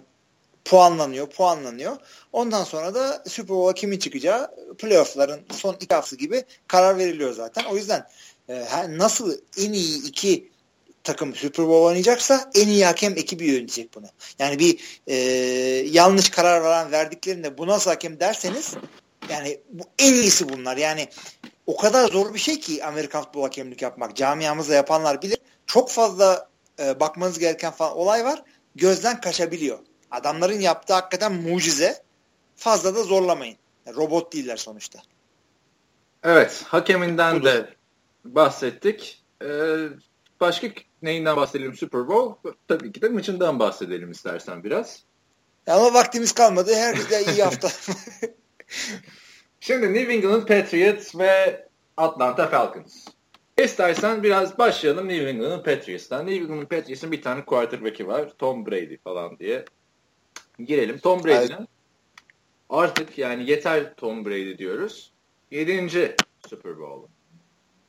puanlanıyor, puanlanıyor. Ondan sonra da Super Bowl'a kimin çıkacağı playoff'ların son iki haftası gibi karar veriliyor zaten. O yüzden e, nasıl en iyi iki takım Super Bowl oynayacaksa en iyi hakem ekibi yönetecek bunu. Yani bir e, yanlış karar veren verdiklerinde bu nasıl hakem derseniz yani bu en iyisi bunlar. Yani o kadar zor bir şey ki Amerikan futbol hakemlik yapmak. Camiamızda yapanlar bilir. Çok fazla e, bakmanız gereken falan olay var. Gözden kaçabiliyor. Adamların yaptığı hakikaten mucize. Fazla da zorlamayın. Yani robot değiller sonuçta. Evet. Hakeminden Budur. de bahsettik. Ee, başka neyinden bahsedelim Super Bowl? Tabii ki de maçından bahsedelim istersen biraz. Ama vaktimiz kalmadı. Herkese iyi hafta. Şimdi New England Patriots ve Atlanta Falcons. İstersen biraz başlayalım New England Patriots'tan. New England Patriots'ın bir tane quarterback'i var. Tom Brady falan diye. Girelim. Tom Brady'den artık yani yeter Tom Brady diyoruz. Yedinci Super Bowl.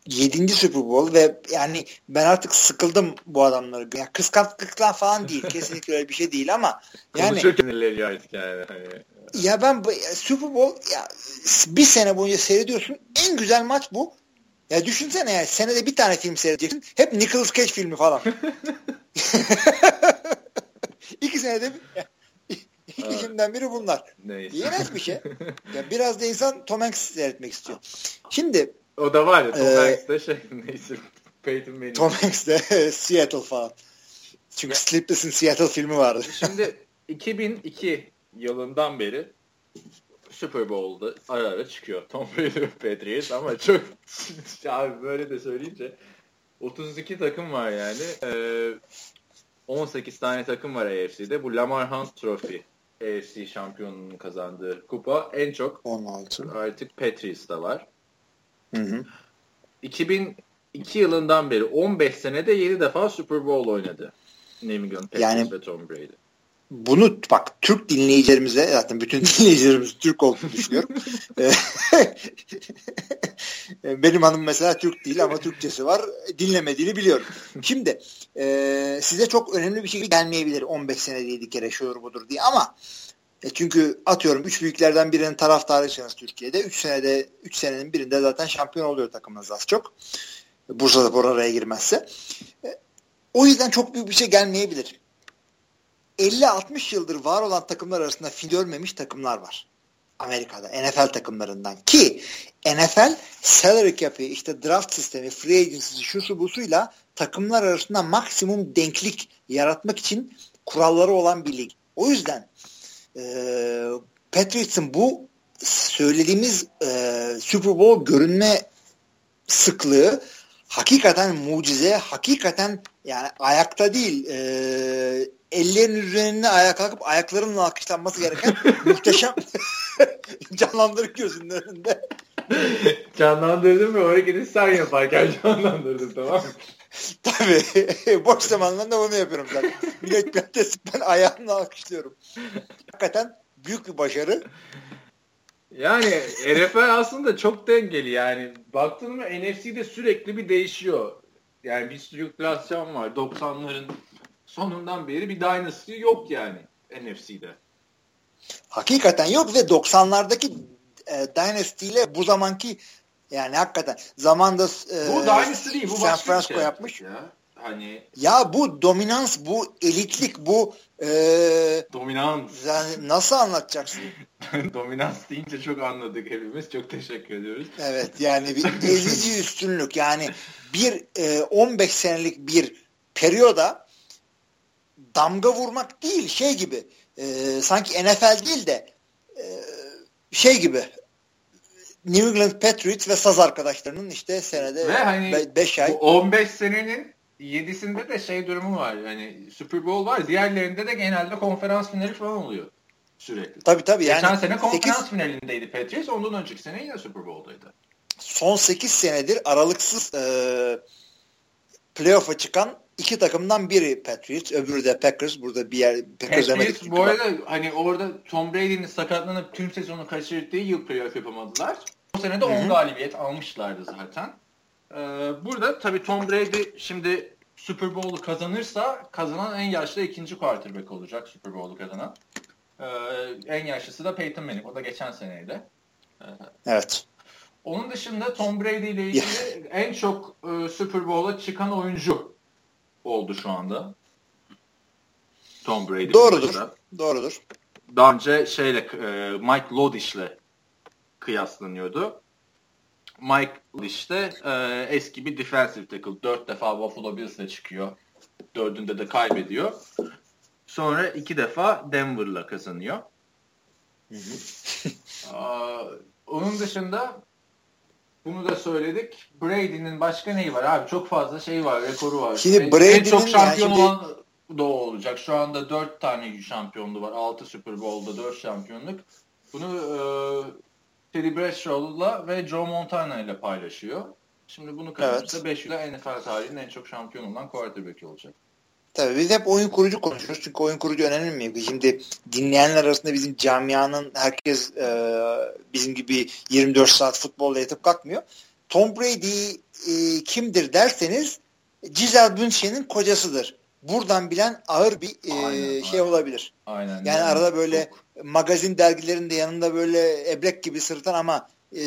Yedinci Super Bowl ve yani ben artık sıkıldım bu adamları. Yani kıskançlıktan falan değil. Kesinlikle öyle bir şey değil ama yani artık yani. Hani. Ya ben Super Bowl ya bir sene boyunca seyrediyorsun. En güzel maç bu. Ya düşünsene yani senede bir tane film seyredeceksin. Hep Nicolas Cage filmi falan. İki senede bir, İki filmden biri bunlar. Neyse. İğrenç bir şey. Ya biraz da insan Tom Hanks seyretmek istiyor. Şimdi o da var ya Tom e, Hanks de şey neyse Peyton Manning. Tom Hanks de Seattle falan. Çünkü Sleepless in Seattle filmi vardı. Şimdi 2002 yılından beri Super Bowl'da ara ara çıkıyor Tom Brady ve Patriots ama çok abi böyle de söyleyince 32 takım var yani. Ee, 18 tane takım var AFC'de. Bu Lamar Hunt Trophy AFC şampiyonunun kazandığı kupa en çok 16. artık Patriots'ta var. Hı hı. 2002 yılından beri 15 senede 7 defa Super Bowl oynadı. Patriots yani, ve Tom Brady bunu bak Türk dinleyicilerimize zaten bütün dinleyicilerimiz Türk olduğunu düşünüyorum. Benim hanım mesela Türk değil ama Türkçesi var. Dinlemediğini biliyorum. Şimdi e, size çok önemli bir şey gelmeyebilir 15 senede 7 kere şuur budur diye ama e çünkü atıyorum 3 büyüklerden birinin taraftarıysanız Türkiye'de 3 senede 3 senenin birinde zaten şampiyon oluyor takımınız az çok. Bursa Spor araya girmezse. E, o yüzden çok büyük bir şey gelmeyebilir. 50-60 yıldır var olan takımlar arasında fil görmemiş takımlar var. Amerika'da NFL takımlarından ki NFL salary cap'i işte draft sistemi free agency'si şu su busuyla takımlar arasında maksimum denklik yaratmak için kuralları olan bir lig. O yüzden e, Patriots'ın bu söylediğimiz e, Super Bowl görünme sıklığı hakikaten mucize, hakikaten yani ayakta değil e, ellerin üzerine ayağa kalkıp ayaklarının alkışlanması gereken muhteşem canlandırık gözünün önünde. Canlandırdım ve o hareketi sen yaparken canlandırdım tamam mı? Tabii. Boş zamanlarında bunu yapıyorum zaten. Millet Pilates ben ayağımla alkışlıyorum. Hakikaten büyük bir başarı. Yani NFL aslında çok dengeli yani. Baktın mı NFC'de sürekli bir değişiyor. Yani bir sirkülasyon var. 90'ların sonundan beri bir dynasty yok yani NFC'de. Hakikaten yok ve 90'lardaki e, dynasty ile bu zamanki yani hakikaten zamanda e, bu dynasty değil bu San Francisco şey yapmış. Ya. Hani ya bu dominans, bu elitlik, bu e, dominans. Yani nasıl anlatacaksın? dominans deyince çok anladık hepimiz. Çok teşekkür ediyoruz. Evet yani bir ezici üstünlük. Yani bir e, 15 senelik bir periyoda damga vurmak değil şey gibi e, sanki NFL değil de e, şey gibi New England Patriots ve Saz arkadaşlarının işte senede 5 hani ay. 15 senenin 7'sinde de şey durumu var. Yani Super Bowl var. Diğerlerinde de genelde konferans finali falan oluyor sürekli. Tabii tabii. Geçen yani sene konferans 8... finalindeydi Patriots. Ondan önceki sene yine Super Bowl'daydı. Son 8 senedir aralıksız e, playoff'a çıkan iki takımdan biri Patriots, öbürü de Packers. Burada bir yer Packers Patriots bu arada hani orada Tom Brady'nin sakatlanıp tüm sezonu kaçırdığı yıl playoff yapamadılar. O sene de 10 galibiyet almışlardı zaten. Ee, burada tabii Tom Brady şimdi Super Bowl'u kazanırsa kazanan en yaşlı ikinci quarterback olacak Super Bowl'u kazanan. Ee, en yaşlısı da Peyton Manning. O da geçen seneydi. Evet. Onun dışında Tom Brady ile ilgili en çok e, Super Bowl'a çıkan oyuncu oldu şu anda. Tom Brady. Doğrudur. Doğrudur. Daha önce şeyle e, Mike Lodish'le kıyaslanıyordu. Mike Lodish de e, eski bir defensive tackle. Dört defa Buffalo Bills'le çıkıyor. Dördünde de kaybediyor. Sonra iki defa Denver'la kazanıyor. Aa, onun dışında bunu da söyledik. Brady'nin başka neyi var abi? Çok fazla şey var, rekoru var. Şimdi en, Brady'nin en çok şampiyon yani şimdi- olan da o olacak. Şu anda 4 tane şampiyonluğu var. 6 Super Bowl'da 4 şampiyonluk. Bunu e, Teddy Bradshaw'la ve Joe Montana ile paylaşıyor. Şimdi bunu kazanırsa 5 yıla NFL tarihinin en çok şampiyon olan quarterback olacak. Tabii biz hep oyun kurucu konuşuyoruz. Çünkü oyun kurucu önemli mi? Şimdi dinleyenler arasında bizim camianın herkes e, bizim gibi 24 saat futbolla yatıp kalkmıyor. Tom Brady e, kimdir derseniz Giselle Bündchen'in kocasıdır. Buradan bilen ağır bir e, Aynen, şey aynen. olabilir. Aynen. Yani arada böyle çok- magazin dergilerinde yanında böyle ebrek gibi sırıtan ama e,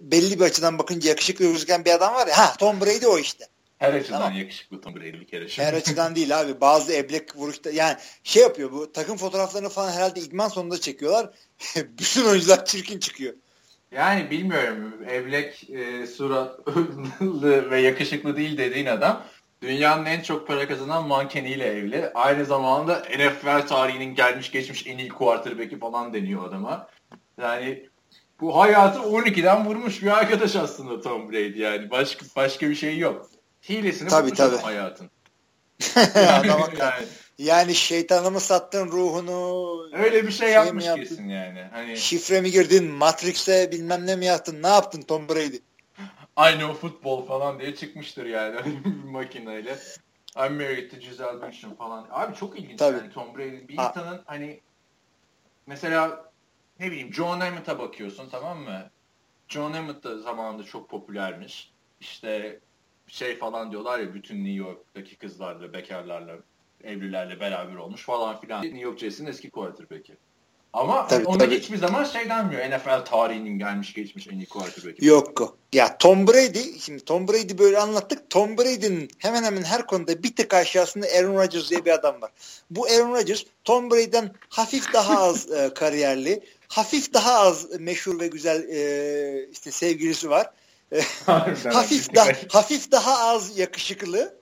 belli bir açıdan bakınca yakışıklı gözüken bir adam var ya. Ha Tom Brady o işte. Her açıdan Tamam. yakışıklı Tom Brady bir kere. Şimdi. Her açıdan değil abi. Bazı eblek vuruşta yani şey yapıyor bu takım fotoğraflarını falan herhalde idman sonunda çekiyorlar. Bütün oyuncular çirkin çıkıyor. Yani bilmiyorum. Evlek e, suratlı ve yakışıklı değil dediğin adam dünyanın en çok para kazanan mankeniyle evli. Aynı zamanda NFL tarihinin gelmiş geçmiş en iyi quarterback'i falan deniyor adama. Yani bu hayatı 12'den vurmuş bir arkadaş aslında Tom Brady yani. Başka başka bir şey yok. Hilesini Tabii, tabii. hayatın. Adam yani, Yani şeytanı mı sattın ruhunu? öyle bir şey mi yapmış yaptın? kesin yani. Hani Şifre mi girdin? Matrix'e bilmem ne mi yaptın? Ne yaptın Tom Brady? I know football falan diye çıkmıştır yani bir makineyle. I'm married to Giselle Bündchen falan. Abi çok ilginç Tabii. yani Tom Brady. Bir Ha. insanın hani mesela ne bileyim John Emmett'a bakıyorsun tamam mı? John Emmett da zamanında çok popülermiş. İşte şey falan diyorlar ya bütün New York'taki kızlarla, bekarlarla, evlilerle beraber olmuş falan filan. New York Jets'in eski quarterback'i. Ama Tabii, onda tabii. hiçbir zaman şey denmiyor. NFL tarihinin gelmiş geçmiş en iyi quarterback'i. Yok. Ya Tom Brady, şimdi Tom Brady böyle anlattık. Tom Brady'nin hemen hemen her konuda bir tık aşağısında Aaron Rodgers diye bir adam var. Bu Aaron Rodgers Tom Brady'den hafif daha az e, kariyerli, hafif daha az meşhur ve güzel e, işte sevgilisi var. Hafif daha hafif daha az yakışıklı.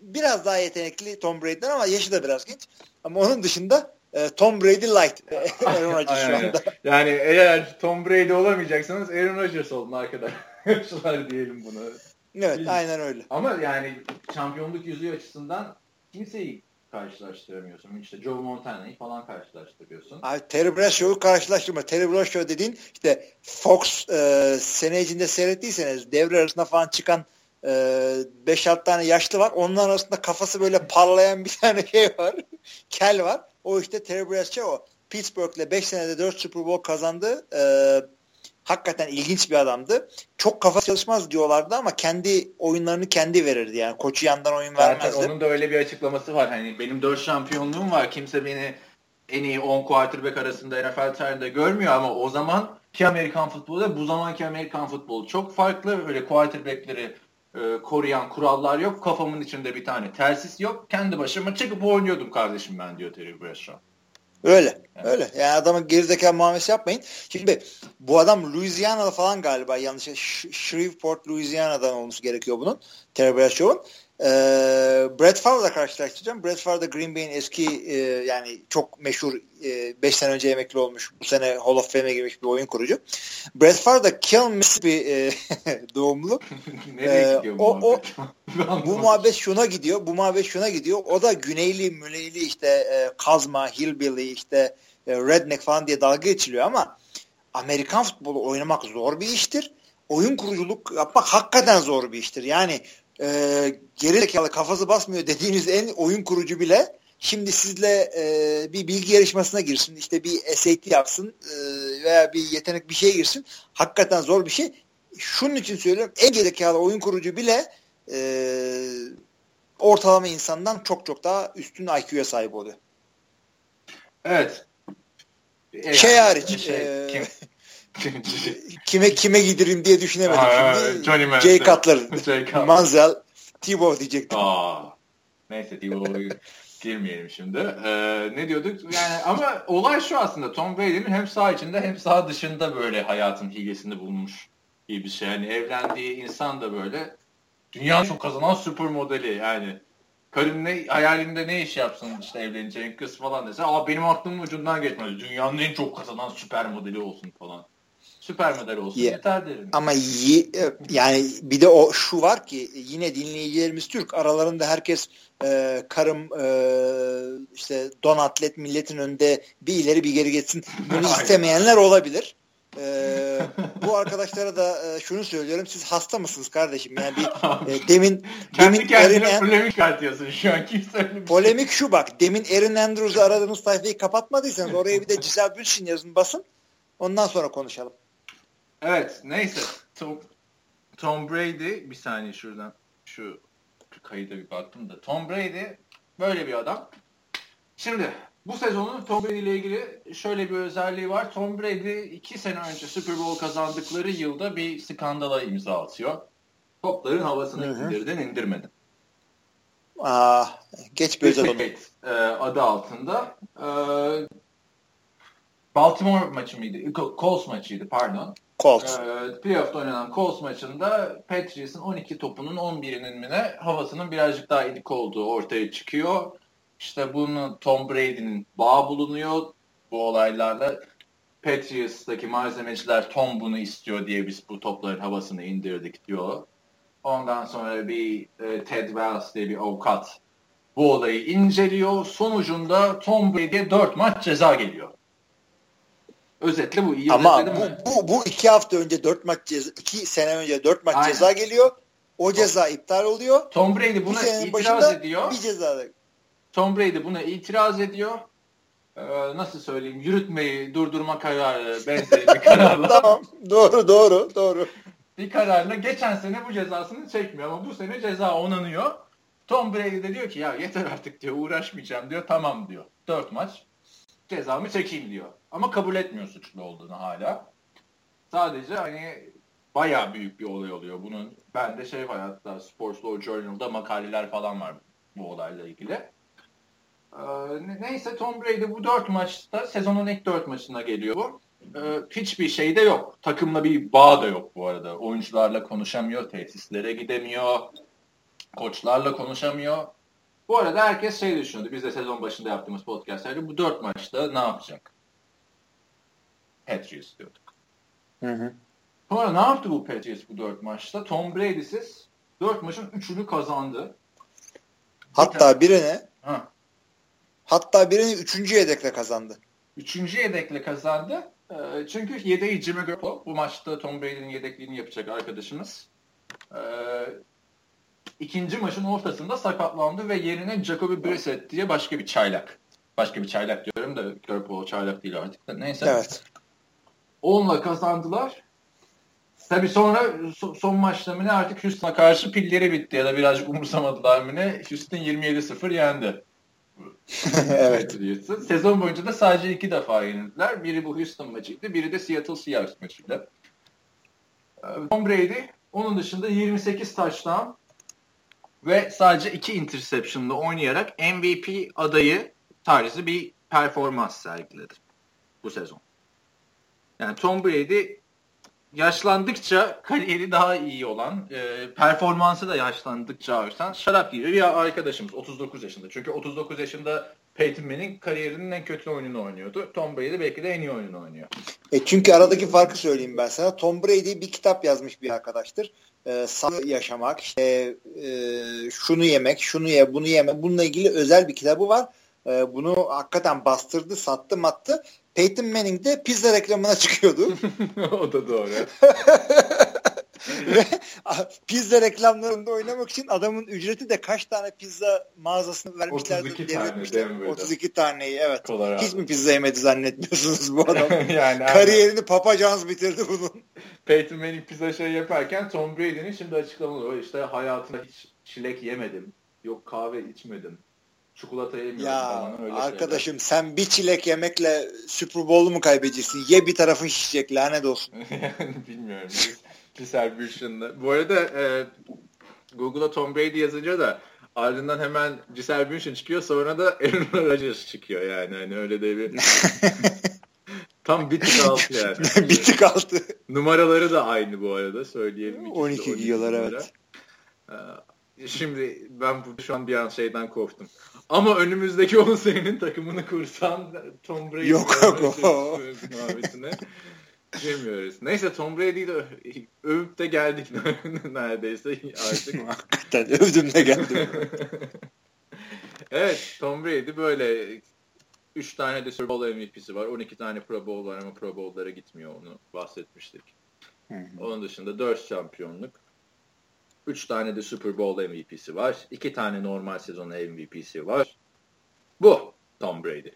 Biraz daha yetenekli Tom Brady'den ama yaşı da biraz genç. Ama onun dışında e, Tom Brady light. Aaron Rodgers şu anda. Yani eğer Tom Brady olamayacaksanız Aaron Rodgers olun arkadaşlar diyelim bunu. Evet, Bilmiyorum. aynen öyle. Ama yani şampiyonluk yüzüğü açısından kimseyi karşılaştıramıyorsun. İşte Joe Montana'yı falan karşılaştırıyorsun. Abi Terry Bradshaw'u karşılaştırma. Terry Bradshaw dediğin işte Fox e, sene içinde seyrettiyseniz devre arasında falan çıkan e, 5-6 tane yaşlı var. Onların arasında kafası böyle parlayan bir tane şey var. Kel var. O işte Terry Bradshaw o. Pittsburgh'le 5 senede 4 Super Bowl kazandı. E, hakikaten ilginç bir adamdı. Çok kafa çalışmaz diyorlardı ama kendi oyunlarını kendi verirdi. Yani koçu yandan oyun Zaten vermezdi. onun da öyle bir açıklaması var. Hani benim 4 şampiyonluğum var. Kimse beni en iyi 10 quarterback arasında NFL tarihinde görmüyor ama o zaman ki Amerikan futbolu bu zamanki Amerikan futbolu çok farklı. Öyle quarterback'leri e, koruyan kurallar yok. Kafamın içinde bir tane telsiz yok. Kendi başıma çıkıp oynuyordum kardeşim ben diyor Terry Bradshaw. Öyle. Öyle. Yani adamın gerizekalı muamelesi yapmayın. Şimdi bu adam Louisiana'da falan galiba yanlış. Sh- Shreveport, Louisiana'dan olması gerekiyor bunun. Terry Bradshaw'un. Ee, Brett Favre'la karşılaştıracağım. Brett Favre da Green Bay'in eski e, yani çok meşhur 5 sene önce emekli olmuş. Bu sene Hall of Fame'e girmiş bir oyun kurucu. Brett Favre da Kill Mississippi e, doğumlu. Nereye Ee, gidiyor bu o- o- muhabbet? Ben Bu muhabbet şuna gidiyor. Bu muhabbet şuna gidiyor. O da güneyli, müleyli işte e, kazma, hillbilly işte e, redneck falan diye dalga geçiliyor ama Amerikan futbolu oynamak zor bir iştir. Oyun kuruculuk yapmak hakikaten zor bir iştir. Yani e, geri zekalı kafası basmıyor dediğiniz en oyun kurucu bile şimdi sizle e, bir bilgi yarışmasına girsin. işte bir SAT yapsın e, veya bir yetenek bir şeye girsin. Hakikaten zor bir şey. Şunun için söylüyorum. En gerizekalı oyun kurucu bile e, ortalama insandan çok çok daha üstün IQ'ya sahip oluyor. Evet. Şey hariç. Şey, e, kim? Kime kime gidirim diye düşünemedim Aa, şimdi. Johnny Jay Cutler, Jay Manzel, Thibaut diyecektim. Aa, neyse Thibaut'a girmeyelim şimdi. Ee, ne diyorduk? Yani ama olay şu aslında Tom Brady'nin hem sağ içinde hem sağ dışında böyle hayatın hilesini bulmuş gibi bir şey. Yani evlendiği insan da böyle dünyanın çok kazanan süper modeli yani. Karın ne hayalinde ne iş yapsın işte evleneceğin kız falan dese aa benim aklımın ucundan geçmez. Dünyanın en çok kazanan süper modeli olsun falan süper model olsun yeah. yeter derim. Ama y- e, yani bir de o şu var ki yine dinleyicilerimiz Türk aralarında herkes e, karım e, işte don atlet milletin önünde bir ileri bir geri geçsin bunu istemeyenler olabilir. Ee, bu arkadaşlara da e, şunu söylüyorum. Siz hasta mısınız kardeşim? Yani bir e, demin Kendi demin Erin polemik atıyorsun şu an kimse Polemik şu bak. Demin Erin Andrews'u aradığınız sayfayı kapatmadıysanız oraya bir de Giselle Bündchen yazın basın. Ondan sonra konuşalım. Evet neyse. Tom, Tom Brady bir saniye şuradan şu kayıda bir baktım da. Tom Brady böyle bir adam. Şimdi bu sezonun Tom Brady ile ilgili şöyle bir özelliği var. Tom Brady iki sene önce Super Bowl kazandıkları yılda bir skandala imza atıyor. Topların havasını indirden indirmedi. Aa, geç bir özel onu. E, adı altında. E, Baltimore maçı mıydı? Colts maçıydı pardon. Colts. E, playoff'ta oynanan Colts maçında Patriots'ın 12 topunun 11'inin mi ne havasının birazcık daha idik olduğu ortaya çıkıyor. İşte bunu Tom Brady'nin bağ bulunuyor bu olaylarla. Patriots'taki malzemeciler Tom bunu istiyor diye biz bu topların havasını indirdik diyor. Ondan sonra bir e, Ted Wells diye bir avukat bu olayı inceliyor. Sonucunda Tom Brady'ye 4 maç ceza geliyor. Özetle bu iyi Ama bu, bu, bu iki hafta önce dört maç ceza, iki sene önce dört maç Aynen. ceza geliyor. O ceza Tom, iptal oluyor. Tom Brady buna itiraz ediyor. Bir ceza Tom Brady buna itiraz ediyor. Ee, nasıl söyleyeyim? Yürütmeyi durdurma kararı benzeri bir kararla. tamam. Doğru doğru doğru. Bir kararla geçen sene bu cezasını çekmiyor ama bu sene ceza onanıyor. Tom Brady de diyor ki ya yeter artık diyor uğraşmayacağım diyor. Tamam diyor. Dört maç cezamı çekeyim diyor. Ama kabul etmiyor suçlu olduğunu hala. Sadece hani bayağı büyük bir olay oluyor. Bunun bende şey var Sports Law Journal'da makaleler falan var bu olayla ilgili. Ee, neyse Tom Brady bu dört maçta sezonun ilk dört maçına geliyor bu. Ee, hiçbir şey de yok. Takımla bir bağ da yok bu arada. Oyuncularla konuşamıyor, tesislere gidemiyor, koçlarla konuşamıyor. Bu arada herkes şey düşünüyordu. Biz de sezon başında yaptığımız podcastlerde bu dört maçta ne yapacak? Patriots diyorduk. Hı hı. Sonra ne yaptı bu Patriots bu dört maçta? Tom Brady'siz dört maçın üçünü kazandı. Hatta birine ha. hatta birini üçüncü yedekle kazandı. Üçüncü yedekle kazandı. Ee, çünkü yedeği Jimmy Garoppolo. Bu maçta Tom Brady'nin yedekliğini yapacak arkadaşımız. İkinci maçın ortasında sakatlandı ve yerine Jacoby Brissett diye başka bir çaylak. Başka bir çaylak diyorum da Garoppolo çaylak değil artık da neyse. Evet. Onunla kazandılar. Tabi sonra son maçta mı ne artık Houston'a karşı pilleri bitti ya da birazcık umursamadılar mı ne Houston 27-0 yendi. evet. Sezon boyunca da sadece iki defa yenildiler. Biri bu Houston maçıydı, biri de Seattle Seahawks maçıydı. Ee, Tom Brady onun dışında 28 taştan ve sadece iki interception'la oynayarak MVP adayı tarzı bir performans sergiledi bu sezon. Yani Tom Brady yaşlandıkça kariyeri daha iyi olan, e, performansı da yaşlandıkça artan şarap gibi bir arkadaşımız 39 yaşında. Çünkü 39 yaşında Peyton Manning kariyerinin en kötü oyununu oynuyordu. Tom Brady belki de en iyi oyununu oynuyor. E çünkü aradaki farkı söyleyeyim ben sana. Tom Brady bir kitap yazmış bir arkadaştır. E, sağ yaşamak, işte e, şunu yemek, şunu ye, bunu yeme. Bununla ilgili özel bir kitabı var. E, bunu hakikaten bastırdı, sattı, mattı. Peyton Manning de pizza reklamına çıkıyordu. o da doğru. Ve pizza reklamlarında oynamak için adamın ücreti de kaç tane pizza mağazasını vermişlerdi. 32 tane 32 taneyi evet. Colorado. Hiç mi pizza yemedi zannetmiyorsunuz bu adam? yani Kariyerini Papa John's bitirdi bunun. Peyton Manning pizza şey yaparken Tom Brady'nin şimdi açıklamaları var. İşte hayatımda hiç çilek yemedim. Yok kahve içmedim çikolata yemiyorum Ya falan öyle arkadaşım sen bir çilek yemekle Super Bowl'u mu kaybedeceksin? Ye bir tarafın şişecek lanet olsun. Bilmiyorum. Distribution'da. Bu arada e, Google'a Tom Brady yazınca da ardından hemen distribution çıkıyor sonra da Aaron Rodgers çıkıyor yani. Hani öyle de bir tam bir tık altı yani. bir tık altı. Numaraları da aynı bu arada söyleyelim. İkisi de 12 giyiyorlar evet. Ee, Şimdi ben burada şu an bir an şeyden korktum. Ama önümüzdeki 10 senenin takımını kursan Tom Brady Yok, yok, muhabbetine girmiyoruz. Neyse Tom Brady'yi de övüp de geldik neredeyse artık. Hakikaten övdüm de geldim. evet Tom Brady böyle 3 tane de Super Bowl MVP'si var. 12 tane Pro Bowl var ama Pro Bowl'lara gitmiyor onu bahsetmiştik. Hı hı. Onun dışında 4 şampiyonluk. 3 tane de Super Bowl MVP'si var. 2 tane normal sezon MVP'si var. Bu Tom Brady.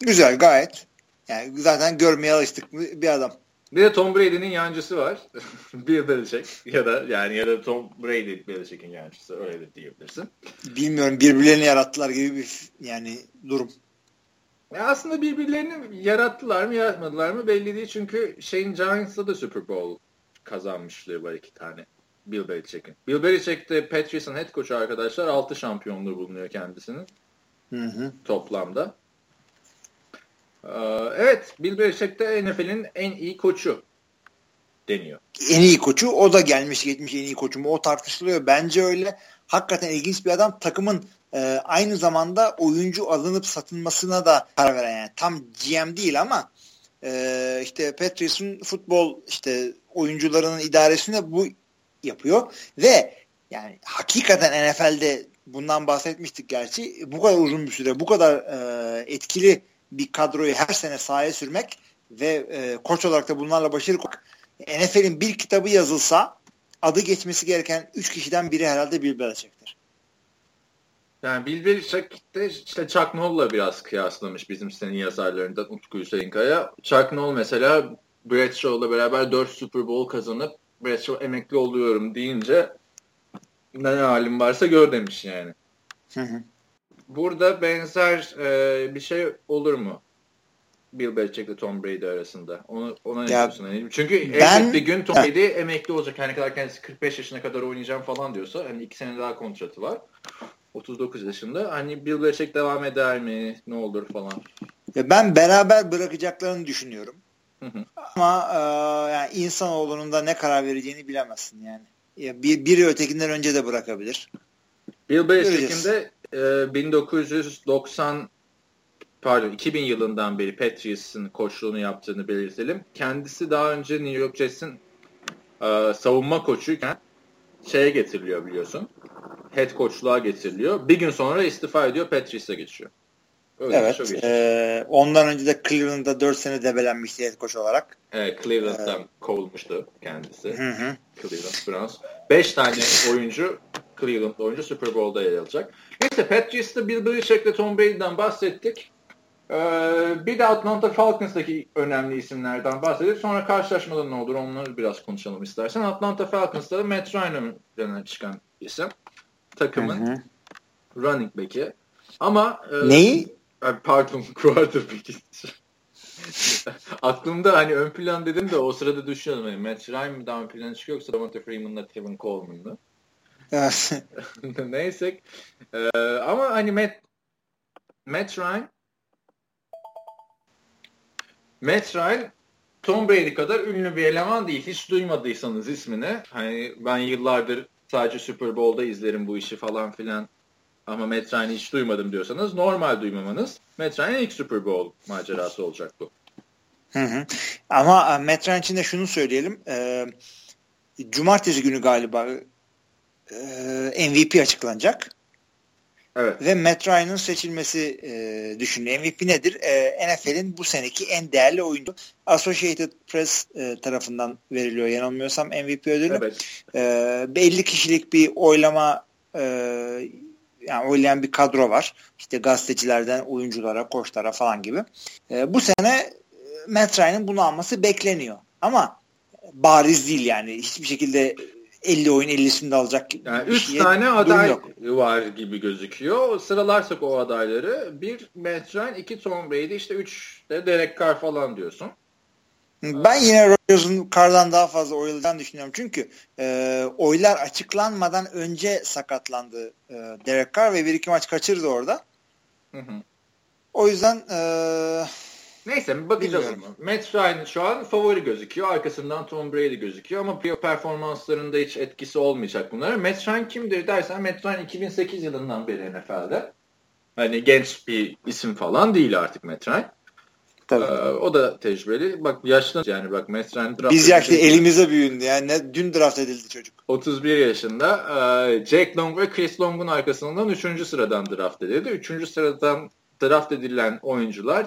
Güzel gayet. Yani zaten görmeye alıştık bir adam. Bir de Tom Brady'nin yancısı var. Bill Belichick ya da yani ya da Tom Brady Belichick'in yancısı öyle de diyebilirsin. Bilmiyorum birbirlerini yarattılar gibi bir yani durum. Ya aslında birbirlerini yarattılar mı yaratmadılar mı belli değil. Çünkü şeyin Giants'la da Super Bowl kazanmışlığı var iki tane. Bill Belichick'in. Bill Belichick de Patriots'ın head coach'u arkadaşlar 6 şampiyonluğu bulunuyor kendisinin Hı hı. toplamda. Ee, evet Bill Belichick de NFL'in en iyi koçu deniyor. En iyi koçu o da gelmiş geçmiş en iyi koçu mu o tartışılıyor. Bence öyle. Hakikaten ilginç bir adam. Takımın e, aynı zamanda oyuncu alınıp satılmasına da karar veren yani. Tam GM değil ama e, işte Patriots'un futbol işte oyuncularının idaresinde bu yapıyor ve yani hakikaten NFL'de bundan bahsetmiştik gerçi. Bu kadar uzun bir süre bu kadar e, etkili bir kadroyu her sene sahaya sürmek ve e, koç olarak da bunlarla başarılı olmak NFL'in bir kitabı yazılsa adı geçmesi gereken 3 kişiden biri herhalde Bill Belichick'tir. Yani Bill Belichick de işte Chuck Noll'la biraz kıyaslamış bizim senin yazarlarından Utku Hüseyin Kaya. Chuck Noll mesela Bradshaw'la beraber 4 Super Bowl kazanıp Bradshaw emekli oluyorum deyince ne halim varsa gör demiş yani. Hı hı. Burada benzer e, bir şey olur mu? Bill Belichick ile Tom Brady arasında. Onu, ona ne Ya, diyorsun? Hani çünkü ben- elbet bir gün Tom. Brady emekli olacak. Hani kadar kendisi 45 yaşına kadar oynayacağım falan diyorsa hani 2 sene daha kontratı var. 39 yaşında. Hani Bill Belichick devam eder mi? Ne olur falan. Ya ben beraber bırakacaklarını düşünüyorum. Hı hı. Ama e, yani insanoğlunun da ne karar vereceğini bilemezsin yani. Ya bir, biri ötekinden önce de bırakabilir. Bill Belichick'in de e, 1990 pardon 2000 yılından beri Patriots'ın koçluğunu yaptığını belirtelim. Kendisi daha önce New York Jets'in e, savunma koçuyken şeye getiriliyor biliyorsun. Head koçluğa getiriliyor. Bir gün sonra istifa ediyor Patriots'a geçiyor. Öyle Evet. iyi. e, ondan önce de Cleveland'da 4 sene debelenmişti head coach olarak. Evet, Cleveland'dan kovulmuştu kendisi. Hı hı. Cleveland Browns. 5 tane oyuncu Cleveland oyuncu Super Bowl'da yer alacak. Neyse Patriots'ta Bill Belichick'le Tom Brady'den bahsettik. Ee, bir de Atlanta Falcons'taki önemli isimlerden bahsedip sonra karşılaşmada ne olur onları biraz konuşalım istersen. Atlanta Falcons'ta da Matt Ryan ön çıkan isim. Takımın Hı hı. running back'i. Ama e, Neyi? Pardon quarterback'i. Aklımda hani ön plan dedim de o sırada düşünüyordum. Hani Matt Ryan mı daha ön plana çıkıyor yoksa Devonta Freeman'la Tevin Coleman mı? Neyse. Ee, ama hani Matt, Matt Ryan Matt Ryan Tom Brady kadar ünlü bir eleman değil. Hiç duymadıysanız ismini. Hani ben yıllardır sadece Super Bowl'da izlerim bu işi falan filan. Ama Matt Ryan'ı hiç duymadım diyorsanız normal duymamanız Matt Ryan'ın ilk Super Bowl macerası olacak bu. Hı hı. Ama e, Matt Ryan için de şunu söyleyelim. E, cumartesi günü galiba e, MVP açıklanacak. Evet. Ve Matt Ryan'ın seçilmesi e, düşünülüyor. MVP nedir? E, NFL'in bu seneki en değerli oyuncu. Associated Press e, tarafından veriliyor yanılmıyorsam MVP ödülü. Evet. E, 50 kişilik bir oylama e, yani oylayan bir kadro var. İşte gazetecilerden oyunculara, koçlara falan gibi. E, bu sene e, Matt Ryan'ın bunu alması bekleniyor. Ama bariz değil yani. Hiçbir şekilde 50 oyun 50'sini de alacak gibi yani 3 tane aday yok. var gibi gözüküyor. Sıralarsak o adayları bir Matt Ryan, iki Tom Brady işte 3 de Derek Carr falan diyorsun. Ben yine Rodgers'ın Carr'dan daha fazla oylayacağını düşünüyorum. Çünkü e, oylar açıklanmadan önce sakatlandı e, Derek Carr ve bir iki maç kaçırdı orada. Hı hı. O yüzden e, Neyse bakacağız ama. Matt Ryan şu an favori gözüküyor. Arkasından Tom Brady gözüküyor ama performanslarında hiç etkisi olmayacak bunlara. Matt Ryan kimdir dersen Matt Ryan 2008 yılından beri NFL'de. Hani genç bir isim falan değil artık Matt Ryan. Tabii. Ee, o da tecrübeli. Bak yaşlı yani bak Matt Ryan draft Biz yaşlı elimize büyündü yani ne, dün draft edildi çocuk. 31 yaşında. Ee, Jake Long ve Chris Long'un arkasından 3. sıradan draft edildi. 3. sıradan draft edilen oyuncular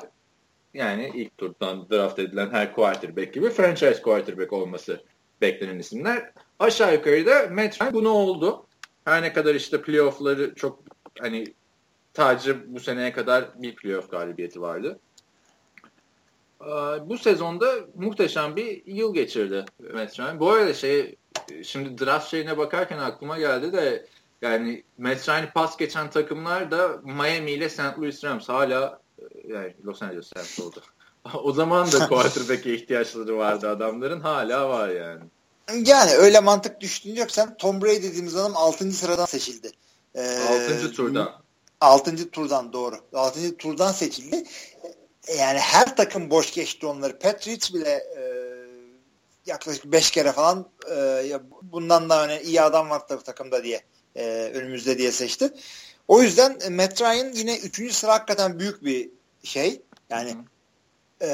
yani ilk turdan draft edilen her quarterback gibi franchise quarterback olması beklenen isimler. Aşağı yukarı da Matt Ryan bunu oldu. Her ne kadar işte playoff'ları çok hani sadece bu seneye kadar bir playoff galibiyeti vardı. Bu sezonda muhteşem bir yıl geçirdi Matt Ryan. Bu arada şey şimdi draft şeyine bakarken aklıma geldi de yani Matt Ryan'ı pas geçen takımlar da Miami ile St. Louis Rams hala yani Los Angeles Rams oldu. o zaman da quarterback'e ihtiyaçları vardı adamların. Hala var yani. Yani öyle mantık düşüneceksen Tom Brady dediğimiz adam 6. sıradan seçildi. Ee, 6. turdan. 6. turdan doğru. 6. turdan seçildi. Yani her takım boş geçti onları. Patriots bile e, yaklaşık 5 kere falan e, bundan da öne iyi adam var tabii takımda diye e, önümüzde diye seçti. O yüzden Matt Ryan yine 3. sıra hakikaten büyük bir şey. Yani e,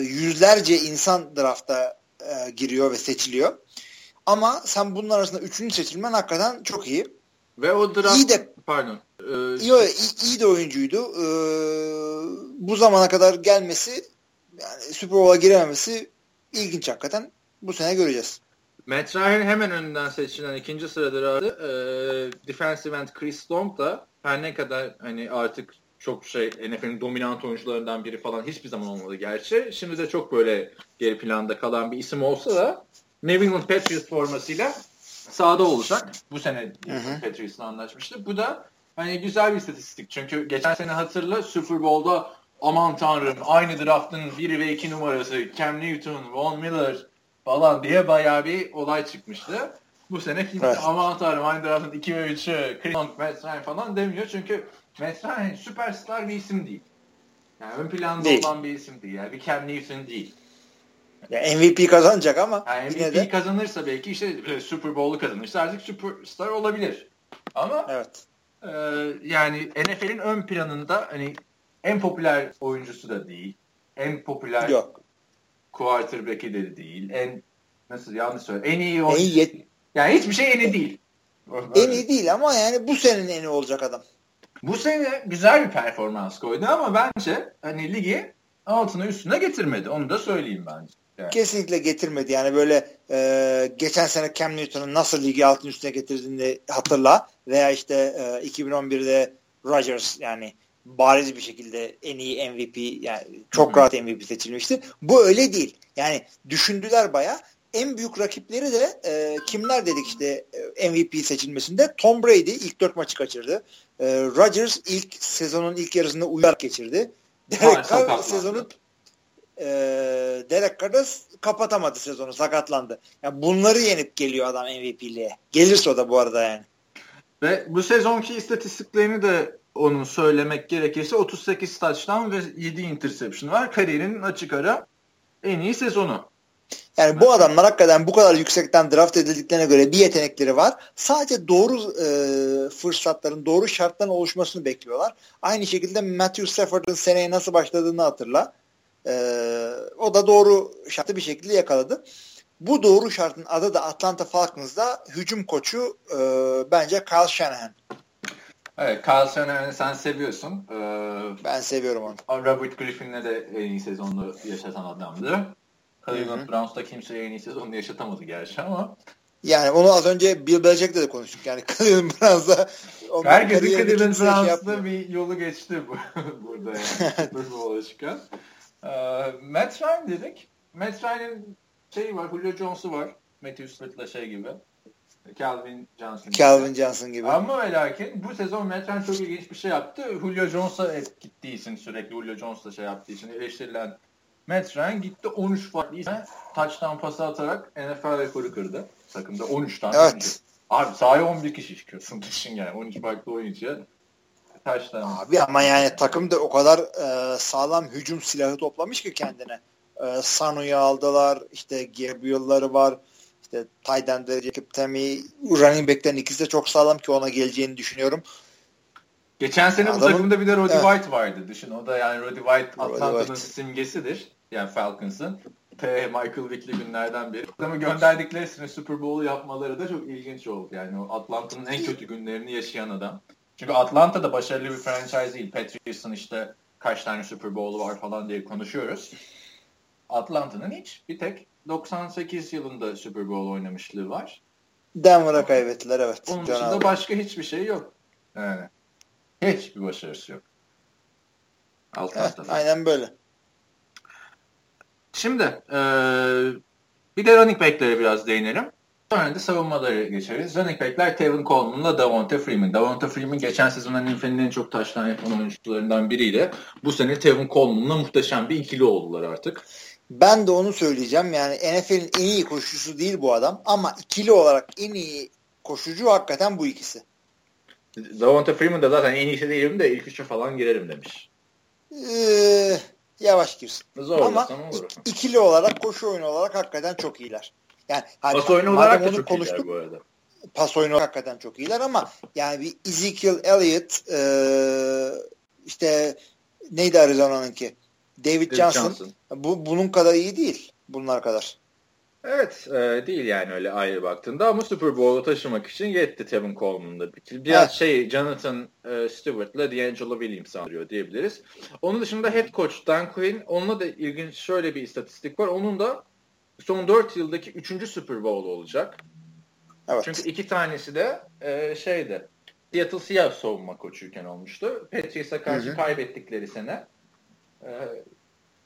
yüzlerce insan drafta e, giriyor ve seçiliyor. Ama sen bunun arasında üçüncü seçilmen hakikaten çok iyi. Ve o draft iyi de, pardon. E, iyi, iyi, de oyuncuydu. E, bu zamana kadar gelmesi yani Super Bowl'a girememesi ilginç hakikaten. Bu sene göreceğiz. Matt Ryan hemen önünden seçilen ikinci sırada. E, defensive end Chris Long da her ne kadar hani artık çok şey NFL'in dominant oyuncularından biri falan hiçbir zaman olmadı gerçi. Şimdi de çok böyle geri planda kalan bir isim olsa da New England Patriots formasıyla sahada olacak. Bu sene Patriots'la anlaşmıştı. Bu da hani güzel bir istatistik. Çünkü geçen sene hatırla Super Bowl'da aman tanrım aynı draftın 1 ve 2 numarası Cam Newton, Von Miller falan diye bayağı bir olay çıkmıştı. Bu sene kimse evet. aman tanrım aynı draftın 2 ve 3'ü Chris Long, Matt Ryan falan demiyor. Çünkü Mesela hani süperstar bir isim değil. Yani ön planda değil. olan bir isim değil. Yani bir Cam Newton değil. Ya MVP kazanacak ama yani MVP de... kazanırsa belki işte e, Super Bowl'u kazanırsa artık superstar olabilir. Ama evet. e, yani NFL'in ön planında hani en popüler oyuncusu da değil. En popüler Yok. quarterback'i de değil. En nasıl yanlış söyle. En iyi oyuncu. En yet- yani hiçbir şey en iyi değil. En iyi değil ama yani bu senin en iyi olacak adam. Bu sene güzel bir performans koydu ama bence hani ligi altına üstüne getirmedi. Onu da söyleyeyim bence. Yani. Kesinlikle getirmedi. Yani böyle e, geçen sene Cam Newton'un nasıl ligi altın üstüne getirdiğini hatırla. Veya işte e, 2011'de Rodgers yani bariz bir şekilde en iyi MVP yani çok Hı-hı. rahat MVP seçilmişti. Bu öyle değil. Yani düşündüler baya en büyük rakipleri de e, kimler dedik işte e, MVP seçilmesinde Tom Brady ilk dört maçı kaçırdı. E, Rodgers ilk sezonun ilk yarısında uyar geçirdi. Derek Carr sezonu e, Derek Carr da kapatamadı sezonu sakatlandı. Yani bunları yenip geliyor adam MVP'liğe. Gelirse o da bu arada yani. Ve bu sezonki istatistiklerini de onun söylemek gerekirse 38 touchdown ve 7 interception var. Kariyerinin açık ara en iyi sezonu. Yani bu adamlar hakikaten bu kadar yüksekten draft edildiklerine göre bir yetenekleri var. Sadece doğru e, fırsatların, doğru şartların oluşmasını bekliyorlar. Aynı şekilde Matthew Stafford'ın seneye nasıl başladığını hatırla. E, o da doğru şartı bir şekilde yakaladı. Bu doğru şartın adı da Atlanta Falcons'da hücum koçu e, bence Kyle Shanahan. Evet, Kyle Shanahan'ı sen seviyorsun. Ee, ben seviyorum onu. Robert Griffin'le de en iyi sezonunu yaşatan adamdı. Cleveland Browns'ta kimse en iyi sezonunu yaşatamadı gerçi ama. Yani onu az önce Bill Belichick'le de konuştuk. Yani Cleveland Browns'da Herkesin Cleveland şey Browns'da şey bir yolu geçti bu, burada yani. Super çıkan. Uh, Matt Ryan dedik. Matt Ryan'ın şeyi var, Julio Jones'u var. Matthew Smith'la şey gibi. Calvin Johnson gibi. Calvin Johnson gibi. Ama ve lakin bu sezon Metren çok ilginç bir şey yaptı. Julio Jones'a gittiği için sürekli Julio Jones'la şey yaptığı için eleştirilen Metren gitti 13 farklı isme touchdown pası atarak NFL rekoru kırdı. Takımda 13 tane. Evet. oyuncu. Abi sahaya 11 kişi çıkıyorsun düşün yani 13 farklı oyuncuya touchdown. Abi ama yani takım da o kadar e, sağlam hücum silahı toplamış ki kendine. E, Sanu'yu aldılar. işte Gabriel'ları var. İşte Tyden'de Jacob Tammy running back'lerin ikisi de çok sağlam ki ona geleceğini düşünüyorum. Geçen sene bu Adamın- takımda bir de Roddy Evet. White vardı. Düşün o da yani Roddy White Atlanta'nın simgesidir. Yani Falcons'ın. T. Michael Vick'li günlerden biri. Adamı gönderdikleri sene Super Bowl'u yapmaları da çok ilginç oldu. Yani o Atlanta'nın en kötü günlerini yaşayan adam. Çünkü Atlanta'da başarılı bir franchise değil. Patriots'ın işte kaç tane Super Bowl'u var falan diye konuşuyoruz. Atlanta'nın hiç bir tek 98 yılında Super Bowl oynamışlığı var. Denver'a kaybettiler evet. Onun dışında başka hiçbir şey yok. Yani hiçbir başarısı yok. Evet, Atlanta'da. aynen böyle. Şimdi eee, bir de running back'lere biraz değinelim. Sonra da savunmaları geçeriz. Running back'ler Tevin Coleman'la Davonta Freeman. Davonta Freeman geçen sezon NFL'in en çok taştan yapan oyuncularından biriydi. Bu sene Tevin Coleman'la muhteşem bir ikili oldular artık. Ben de onu söyleyeceğim. Yani NFL'in en iyi koşucusu değil bu adam ama ikili olarak en iyi koşucu hakikaten bu ikisi. Davonta Freeman da zaten en iyisi değilim de ilk üçe falan girerim demiş. Ee, yavaş girsin. Zor Ama olur. ik- ikili olarak koşu oyunu olarak hakikaten çok iyiler. Yani hani Pas oyunu olarak da çok konuştuk, iyiler bu arada. Pas oyunu olarak hakikaten çok iyiler ama yani bir Ezekiel Elliott ee, işte neydi Arizona'nınki? David, David Johnson. Johnson. Bu bunun kadar iyi değil. Bunlar kadar. Evet e, değil yani öyle ayrı baktığında ama Super Bowl'u taşımak için yetti Tevin Coleman'da. Bir- Biraz Evet. şey Jonathan e, Stewart'la D'Angelo Williams andırıyor diyebiliriz. Onun dışında head coach Dan Quinn onunla da ilginç şöyle bir istatistik var. Onun da son 4 yıldaki 3. Super Bowl olacak. Evet. Çünkü iki tanesi de e, şeydi. Seattle Seahawks savunma koçuyken olmuştu. Patriots'a karşı Hı hı. kaybettikleri sene e,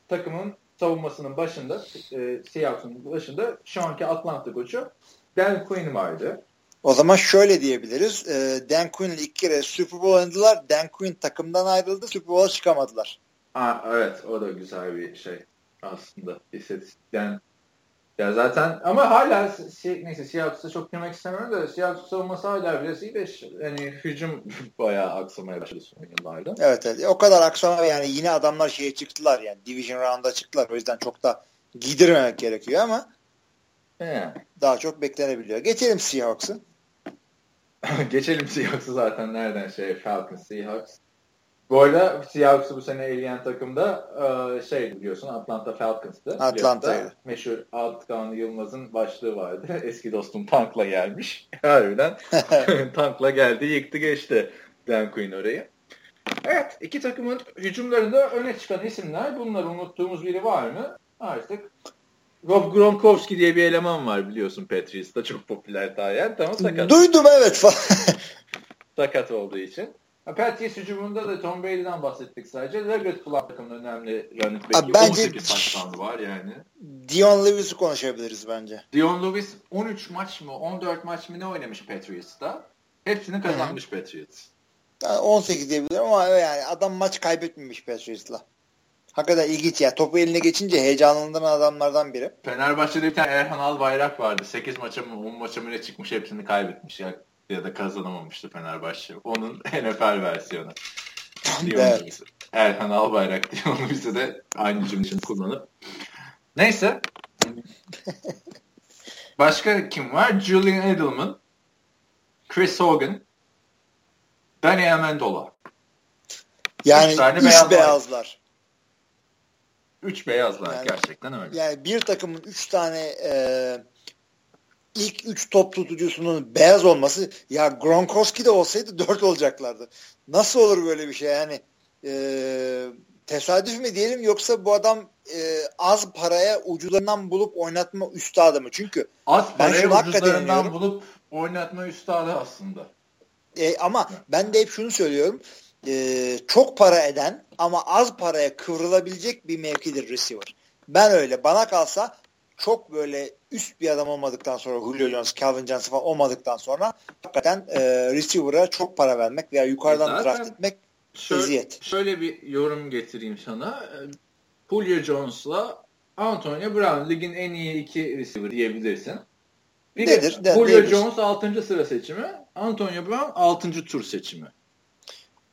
takımın savunmasının başında e, Seahawks'ın başında şu anki Atlanta koçu Dan Quinn vardı. O zaman şöyle diyebiliriz. Ee, Dan Quinn'le iki kere Super Bowl oynadılar. Dan Quinn takımdan ayrıldı. Super Bowl'a çıkamadılar. Aa, evet o da güzel bir şey aslında istatistikten. Ya zaten ama hala si- neyse Seahawks'a çok girmek istemiyorum da Seahawks savunması hala biraz iyi de hani hücum bayağı aksamaya başladı son yıllarda. Evet evet. O kadar aksama yani yine adamlar şeye çıktılar yani. Division round'a çıktılar. O yüzden çok da giydirmemek gerekiyor ama He. daha çok beklenebiliyor. Geçelim Seahawks'ı. Geçelim Seahawks'ı zaten nereden şey Falcons Seahawks. Bu arada Seahawks'ı bu sene eleyen takımda şey biliyorsun Atlanta Falcons'tı. Atlanta'ydı. Meşhur Altkan Yılmaz'ın başlığı vardı. Eski dostum Tank'la gelmiş. Harbiden Tank'la geldi yıktı geçti Dan Quinn orayı. Evet iki takımın hücumlarında öne çıkan isimler. Bunları unuttuğumuz biri var mı? Artık Rob Gronkowski diye bir eleman var biliyorsun Patriots'ta çok popüler tayen. Tamam sakat. Duydum evet sakat olduğu için. Patriots hücumunda da Tom Brady'den bahsettik sadece. Leggett kullan takımın önemli running back'i. Bence- 18 touchdown var yani. Dion Lewis'i konuşabiliriz bence. Dion Lewis 13 maç mı 14 maç mı ne oynamış Patriots'ta? Hepsini kazanmış Patriots. Yani 18 diyebilirim ama yani adam maç kaybetmemiş Patriots'la. Hakikaten ilginç ya. Topu eline geçince heyecanlandıran adamlardan biri. Fenerbahçe'de bir tane Erhan Albayrak vardı. 8 maça mı 10 maça mı ne çıkmış hepsini kaybetmiş ya. Ya da kazanamamıştı Fenerbahçe. Onun NFL versiyonu. Evet. Erhan Albayrak Dion Lewis'i de aynı cümle için kullanıp. Neyse. Başka kim var? Julian Edelman, Chris Hogan, Danny Amendola. Yani Üç tane üç beyaz beyazlar. Üç beyazlar Yani- gerçekten öyle. Yani bir takımın üç tane e, ilk üç top tutucusunun beyaz olması ya Gronkowski de olsaydı dört olacaklardı. Nasıl olur böyle bir şey yani e, tesadüf mü diyelim yoksa bu adam e, az paraya ucularından bulup oynatma üstadı mı? Çünkü Az ucuzlarından inanıyorum. bulup oynatma üstadı aslında. E, ama ben de hep şunu söylüyorum. E, çok para eden ama az paraya kıvrılabilecek bir mevkidir receiver. Ben öyle. Bana kalsa çok böyle üst bir adam olmadıktan sonra Julio Jones, Calvin Johnson falan olmadıktan sonra hakikaten e, receiver'a çok para vermek veya yukarıdan Zaten draft etmek şöyle, eziyet. şöyle bir yorum getireyim sana. Julio Jones'la Antonio Brown ligin en iyi iki receiver diyebilirsin. Bir Nedir? De, De, Julio diyebilirsin. Jones 6. sıra seçimi, Antonio Brown 6. tur seçimi.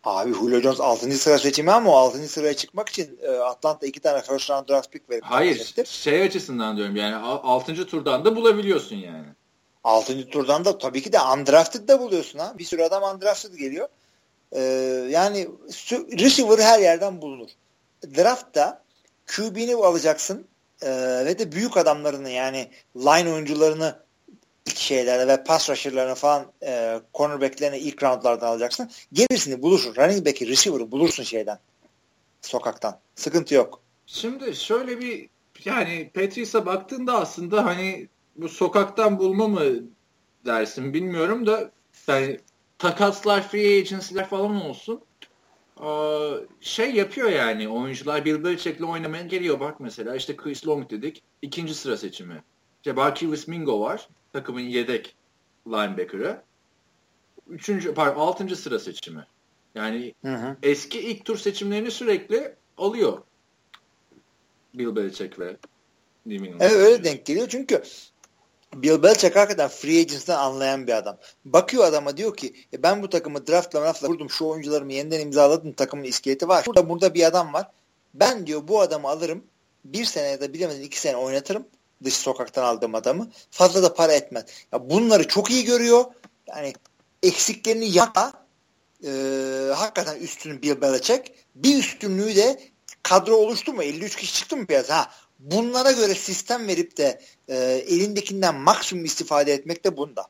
Abi Julio Jones 6. sıra seçimi ama o 6. sıraya çıkmak için e, Atlanta iki tane first round draft pick verip Hayır, şey açısından diyorum yani 6. turdan da bulabiliyorsun yani. 6. turdan da tabii ki de undrafted da buluyorsun ha. Bir sürü adam undrafted geliyor. Ee, yani receiver her yerden bulunur. Draftta QB'ni alacaksın ee, ve de büyük adamlarını yani line oyuncularını şeylerde ve pass rusher'larını falan e, cornerback'lerini ilk roundlardan alacaksın. Gerisini bulursun. Running back'i, receiver'ı bulursun şeyden. Sokaktan. Sıkıntı yok. Şimdi şöyle bir yani Patrice'e baktığında aslında hani bu sokaktan bulma mı dersin bilmiyorum da yani takaslar, free agency'ler falan olsun. Aa, şey yapıyor yani oyuncular Bill Belichick'le oynamaya geliyor bak mesela işte Chris Long dedik ikinci sıra seçimi. İşte Barkevius Mingo var takımın yedek linebacker'ı. Üçüncü, pardon altıncı sıra seçimi. Yani Hı hı. eski ilk tur seçimlerini sürekli alıyor. Bill Belichick ve England. Evet öyle denk geliyor çünkü Bill Belichick hakikaten free agency'den anlayan bir adam. Bakıyor adama diyor ki e ben bu takımı draftla draftla kurdum şu oyuncularımı yeniden imzaladım takımın iskeleti var. Burada burada bir adam var. Ben diyor bu adamı alırım. Bir sene ya da bilemedin iki sene oynatırım. Dış sokaktan aldığım adamı. Fazla da para etmez. Ya bunları çok iyi görüyor. Yani eksiklerini yapma. Ee, hakikaten üstünü Bill Belichick. Bir üstünlüğü de kadro oluştu mu? 53 kişi çıktı mı biraz? Ha, bunlara göre sistem verip de e, elindekinden maksimum istifade etmek de bunda.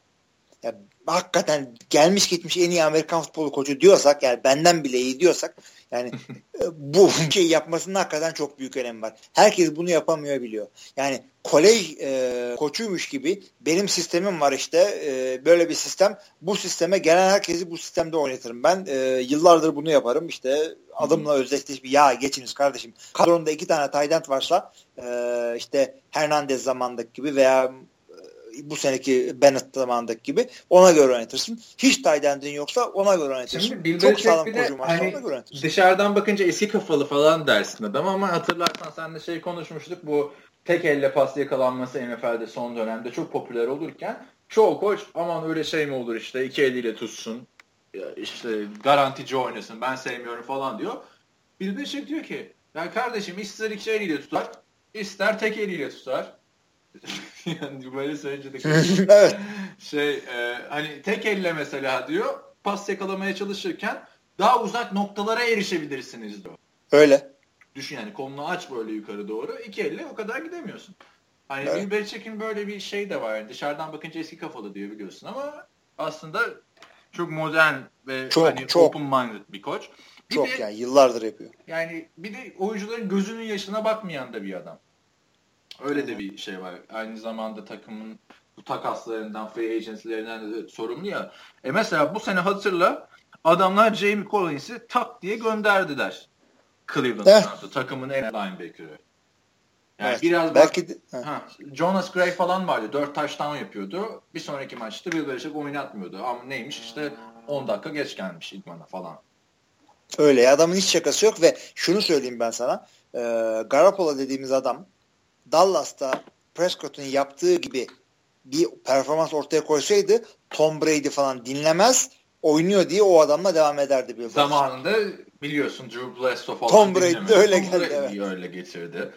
Ya, hakikaten gelmiş gitmiş en iyi Amerikan futbolu koçu diyorsak yani benden bile iyi diyorsak yani e, bu şey yapmasının hakikaten çok büyük önemi var. Herkes bunu yapamıyor biliyor. Yani kolej e, koçuymuş gibi benim sistemim var işte e, böyle bir sistem. Bu sisteme gelen herkesi bu sistemde oynatırım. Ben e, yıllardır bunu yaparım. İşte adımla özdeşleş bir ya geçiniz kardeşim. Kadronda iki tane tight varsa e, işte Hernandez zamandaki gibi veya bu seneki Bennett zamandaki gibi ona göre oynatırsın. Hiç tight end'in yoksa ona göre oynatırsın. Şimdi Bill Çok sağlam koşu varsa hani ona göre oynatırsın. dışarıdan bakınca eski kafalı falan dersin adam ama hatırlarsan sen de şey konuşmuştuk bu tek elle pas yakalanması NFL'de son dönemde çok popüler olurken çoğu koç aman öyle şey mi olur işte iki eliyle tutsun işte garantici oynasın ben sevmiyorum falan diyor. Bill Belichick diyor ki ya kardeşim ister iki eliyle tutar ister tek eliyle tutar. yani böyle söyleyince de evet. şey e, hani tek elle mesela diyor pas yakalamaya çalışırken daha uzak noktalara erişebilirsiniz diyor. Öyle. Düşün yani kolunu aç böyle yukarı doğru. iki elle o kadar gidemiyorsun. Hani Evet. Bill Belichick'in böyle bir şey de var. Yani dışarıdan bakınca eski kafalı diyor biliyorsun ama aslında çok modern ve Çok, hani çok. open minded bir koç. Bir Çok de, yani yıllardır yapıyor. yani bir de oyuncuların gözünün yaşına bakmayan da bir adam. Öyle de bir şey var. Aynı zamanda takımın bu takaslarından, free agentlerinden de sorumlu ya. E mesela bu sene hatırla adamlar Jamie Collins'i tak diye gönderdiler. Cleveland'dan Evet. takımın en linebacker'ı. Yani Evet. biraz bak- Belki de, ha. Jonas Gray falan vardı. 4 touchdown yapıyordu. Bir sonraki maçta Bill Belichick oynatmıyordu. Ama neymiş işte 10 dakika geç gelmiş idmana falan. Öyle ya, adamın hiç şakası yok ve şunu söyleyeyim ben sana. E, Garoppolo dediğimiz adam Dallas'ta Prescott'un yaptığı gibi bir performans ortaya koysaydı Tom Brady falan dinlemez oynuyor diye o adamla devam ederdi Bill Belichick. Zamanında biliyorsun Drew Bledsoe falan Tom Brady de öyle Tom geldi, Brady'yi öyle getirdi.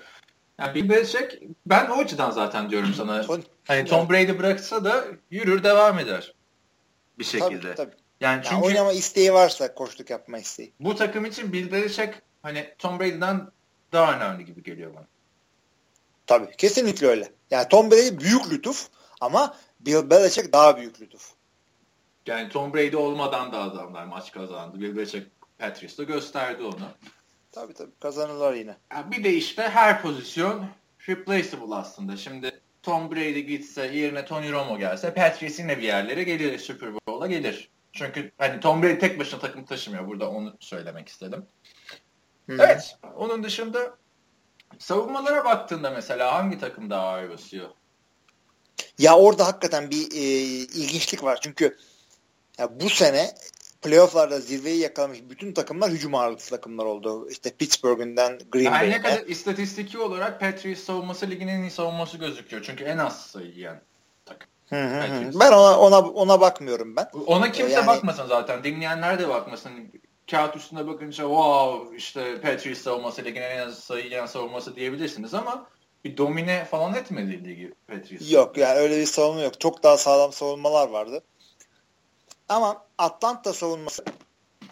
Yani Bill Belichick ben o açıdan zaten diyorum sana. Hani Tom Brady bıraksa da yürür devam eder. Bir şekilde. Tabii, tabii. Yani Yani çünkü oynama isteği varsa koçluk yapma isteği. bu takım için Bill Belichick hani Tom Brady'den daha önemli gibi geliyor bana. Tabii kesinlikle öyle. Yani Tom Brady büyük lütuf ama Bill Belichick daha büyük lütuf. Yani Tom Brady olmadan da adamlar maç kazandı. Bill Belichick Patrice'de gösterdi onu. Tabii tabii kazanırlar yine. Ya bir de işte her pozisyon replaceable aslında. Şimdi Tom Brady gitse yerine Tony Romo gelse Patrice yine bir yerlere gelir Super Bowl'a gelir. Çünkü hani Tom Brady tek başına takım taşımıyor. Burada onu söylemek istedim. Hı. Evet. Onun dışında Savunmalara baktığında mesela hangi takım daha ağır basıyor? Ya orada hakikaten bir e, ilginçlik var. Çünkü ya bu sene playofflarda zirveyi yakalamış bütün takımlar hücum ağırlıklı takımlar oldu. İşte Pittsburgh'ünden Green yani Bay'e. ne kadar istatistiki olarak Patriots savunması ligin en iyi savunması gözüküyor. Çünkü en az sayı yiyen takım. Hı hı. Ben ona ona ona bakmıyorum ben. Ona kimse Yani- bakmasın zaten. Dinleyenler de bakmasın. Kağıt üstünde bakınca wow işte Patriots savunması ligin en az sayı yiyen savunması diyebilirsiniz ama bir domine falan etmedi ligi Patriots. Yok yani öyle bir savunma yok. Çok daha sağlam savunmalar vardı. Ama Atlanta savunması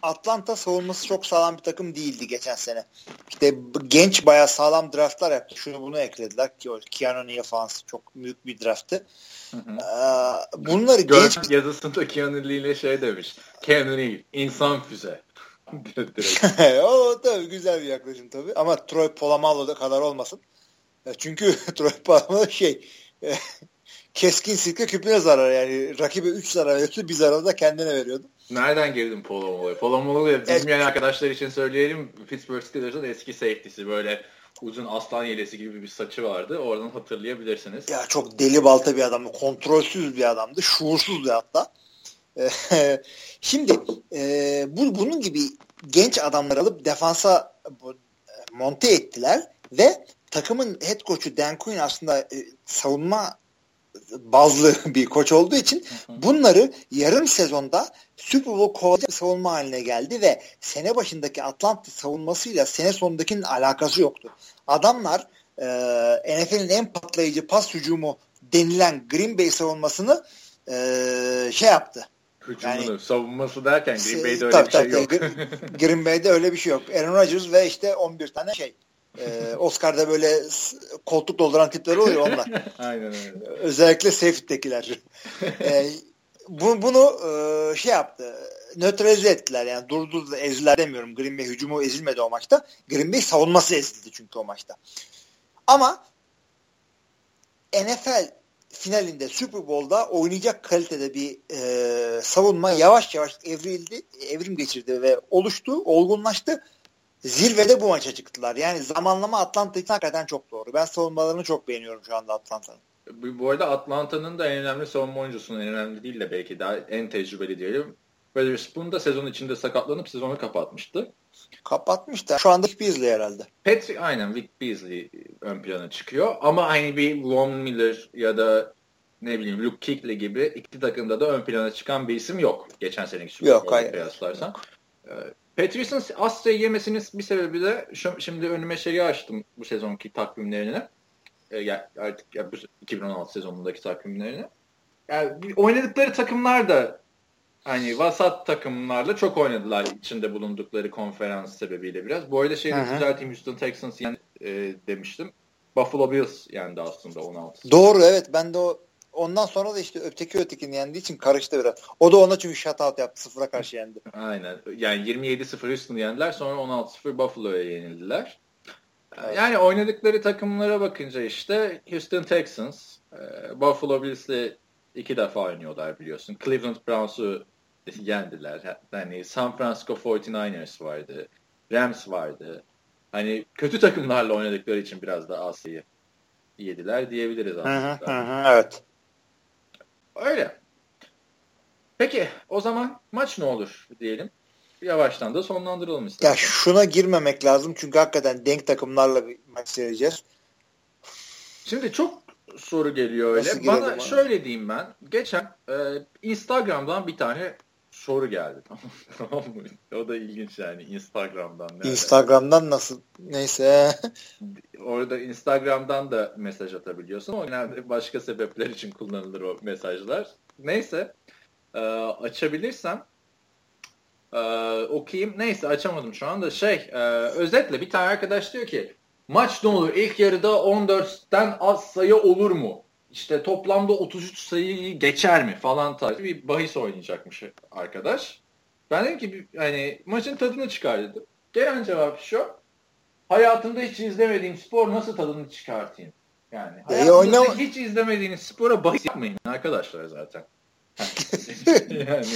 Atlanta savunması çok sağlam bir takım değildi geçen sene. İşte genç bayağı sağlam draftlar yaptı. Şunu bunu eklediler ki Keanu Neal falan çok büyük bir drafttı. Hı hı. Ee, bunları Gördüm genç yazısında Keanu Lee ile şey demiş. Keanu Lee insan füze. O tabii güzel bir yaklaşım tabii. Ama Troy Polamalu da kadar olmasın. E, Çünkü Troy Polamalu şey e, keskin sirke küpüne zarar yani. Rakibe 3 zarar veriyordu. Bir zarar da kendine veriyordu. Nereden girdin Polomolo'ya? Polomolo bilmeyen arkadaşlar için söyleyelim. Pittsburgh Steelers'ın eski safety'si. Böyle uzun aslan yelesi gibi bir saçı vardı. Oradan hatırlayabilirsiniz. Ya çok deli balta bir adamdı. Kontrolsüz bir adamdı. Şuursuzdu hatta. E, Şimdi e, bu bunun gibi genç adamlar alıp defansa e, monte ettiler ve takımın head coach'u Dan Quinn aslında e, savunma bazlı bir koç olduğu için bunları yarım sezonda Super Bowl kovalayacak savunma haline geldi ve sene başındaki Atlanta savunmasıyla sene sonundakinin alakası yoktu. Adamlar e, NFL'in en patlayıcı pas hücumu denilen Green Bay savunmasını e, şey yaptı. Hücumunu, Yani- savunması derken Green Bay'de öyle Tabii, bir şey tabii, yok. Green Bay'de öyle bir şey yok. Aaron Rodgers ve işte 11 tane şey. E, Oscar'da böyle koltuk dolduran tipler oluyor onlar. Aynen öyle. Özellikle safety'dekiler. e, bu, bunu e, şey yaptı. Nötralize ettiler yani durdurdu ezdiler demiyorum. Green Bay hücumu ezilmedi o maçta. Green Bay savunması ezildi çünkü o maçta. Ama NFL finalinde Super Bowl'da oynayacak kalitede bir e, savunma yavaş yavaş evrildi, evrim geçirdi ve oluştu, olgunlaştı. Zirvede bu maça çıktılar. Yani zamanlama Atlanta için hakikaten çok doğru. Ben savunmalarını çok beğeniyorum şu anda Atlanta'nın. Bu, arada Atlanta'nın da en önemli savunma oyuncusunun en önemli değil de belki daha en tecrübeli diyelim. Witherspoon da sezon içinde sakatlanıp sezonu kapatmıştı. Kapatmışlar. Şu anda Beasley herhalde. Patrick aynen Vic Beasley ön plana çıkıyor. Ama hani bir Von Miller ya da ne bileyim Luke Kuechly gibi iki takımda da ön plana çıkan bir isim yok. Geçen seneki Super Yok, hayır. kıyaslarsan. Ee, Patriots'ın az sayı yemesinin bir sebebi de şu, şimdi önüme şeyi açtım bu sezonki takvimlerini. Ee, ya, artık ya, bu 2016 sezonundaki takvimlerini. Yani oynadıkları takımlar da hani vasat takımlarla çok oynadılar içinde bulundukları konferans sebebiyle biraz. Bu arada şeyi düzelteyim Houston Texans yendi e, demiştim. Buffalo Bills yendi aslında 16. Doğru evet ben de o ondan sonra da işte öteki ötekini yendiği için karıştı biraz. O da ona çünkü shutout yaptı. Sıfıra karşı yendi. Aynen. Yani 27-0 Houston'ı yendiler. Sonra 16-0 Buffalo'ya yenildiler. Evet. Yani oynadıkları takımlara bakınca işte Houston Texans, e, Buffalo Bills'le iki defa oynuyorlar biliyorsun. Cleveland Browns'u yendiler. Yani San Francisco 49ers vardı. Rams vardı. Hani kötü takımlarla oynadıkları için biraz da az sayı yediler diyebiliriz aslında. hı, hı hı, evet. Öyle. Peki o zaman maç ne olur diyelim. Yavaştan da sonlandıralım Ya istersen. şuna girmemek lazım çünkü hakikaten denk takımlarla bir maç seyredeceğiz. Şimdi çok soru geliyor öyle. Nasıl Bana ona? şöyle diyeyim ben. Geçen e, Instagram'dan bir tane soru geldi. Tamam mı? O da ilginç yani Instagram'dan. nereden? Instagram'dan nasıl neyse. Orada Instagram'dan da mesaj atabiliyorsun. O genelde başka sebepler için kullanılır o mesajlar. Neyse. e, açabilirsem e, okuyayım. Neyse açamadım şu anda. Şey e, özetle bir tane arkadaş diyor ki maç ne olur? İlk yarıda 14'ten az sayı olur mu? İşte toplamda 33 sayıyı geçer mi falan tarzı bir bahis oynayacakmış arkadaş. Ben dedim ki hani maçın tadını çıkar dedim. Gelen cevap şu. Hayatımda hiç izlemediğim spor nasıl tadını çıkartayım? Yani E, hayatınızda oynama- hiç izlemediğiniz spora bahis yapmayın arkadaşlar zaten. yani.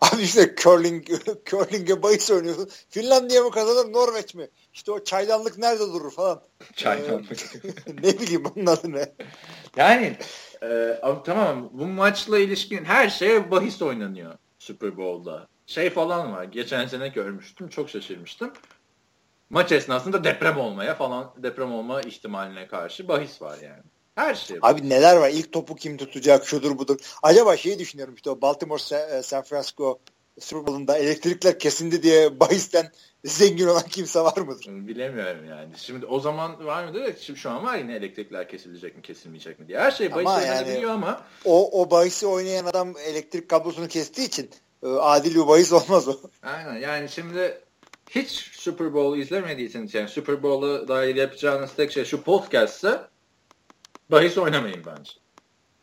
Abi işte curling, curling'e bahis oynuyorsun. Finlandiya mı kazanır Norveç mi? İşte o çaydanlık nerede durur falan. Çaydanlık. Ee, ne bileyim onun adı ne? Yani e, tamam bu maçla ilişkin her şeye bahis oynanıyor Super Bowl'da. Şey falan var. Geçen sene görmüştüm. Çok şaşırmıştım. Maç esnasında deprem olmaya falan deprem olma ihtimaline karşı bahis var yani. Her şey. Var. Abi neler var? İlk topu kim tutacak? Şudur budur. Acaba şeyi düşünüyorum işte o Baltimore e, San Francisco Super Bowl'unda elektrikler kesindi diye bahisten zengin olan kimse var mıdır? Bilemiyorum yani. Şimdi o zaman var mıdır? Şimdi şu an var yine elektrikler kesilecek mi kesilmeyecek mi diye. Her şey bahis ama yani, ama. O, o bahisi oynayan adam elektrik kablosunu kestiği için e, adil bir bahis olmaz o. Aynen yani şimdi hiç Super Bowl izlemediyseniz yani Super Bowl'a dair yapacağınız tek şey şu podcast'sa bahis oynamayın bence.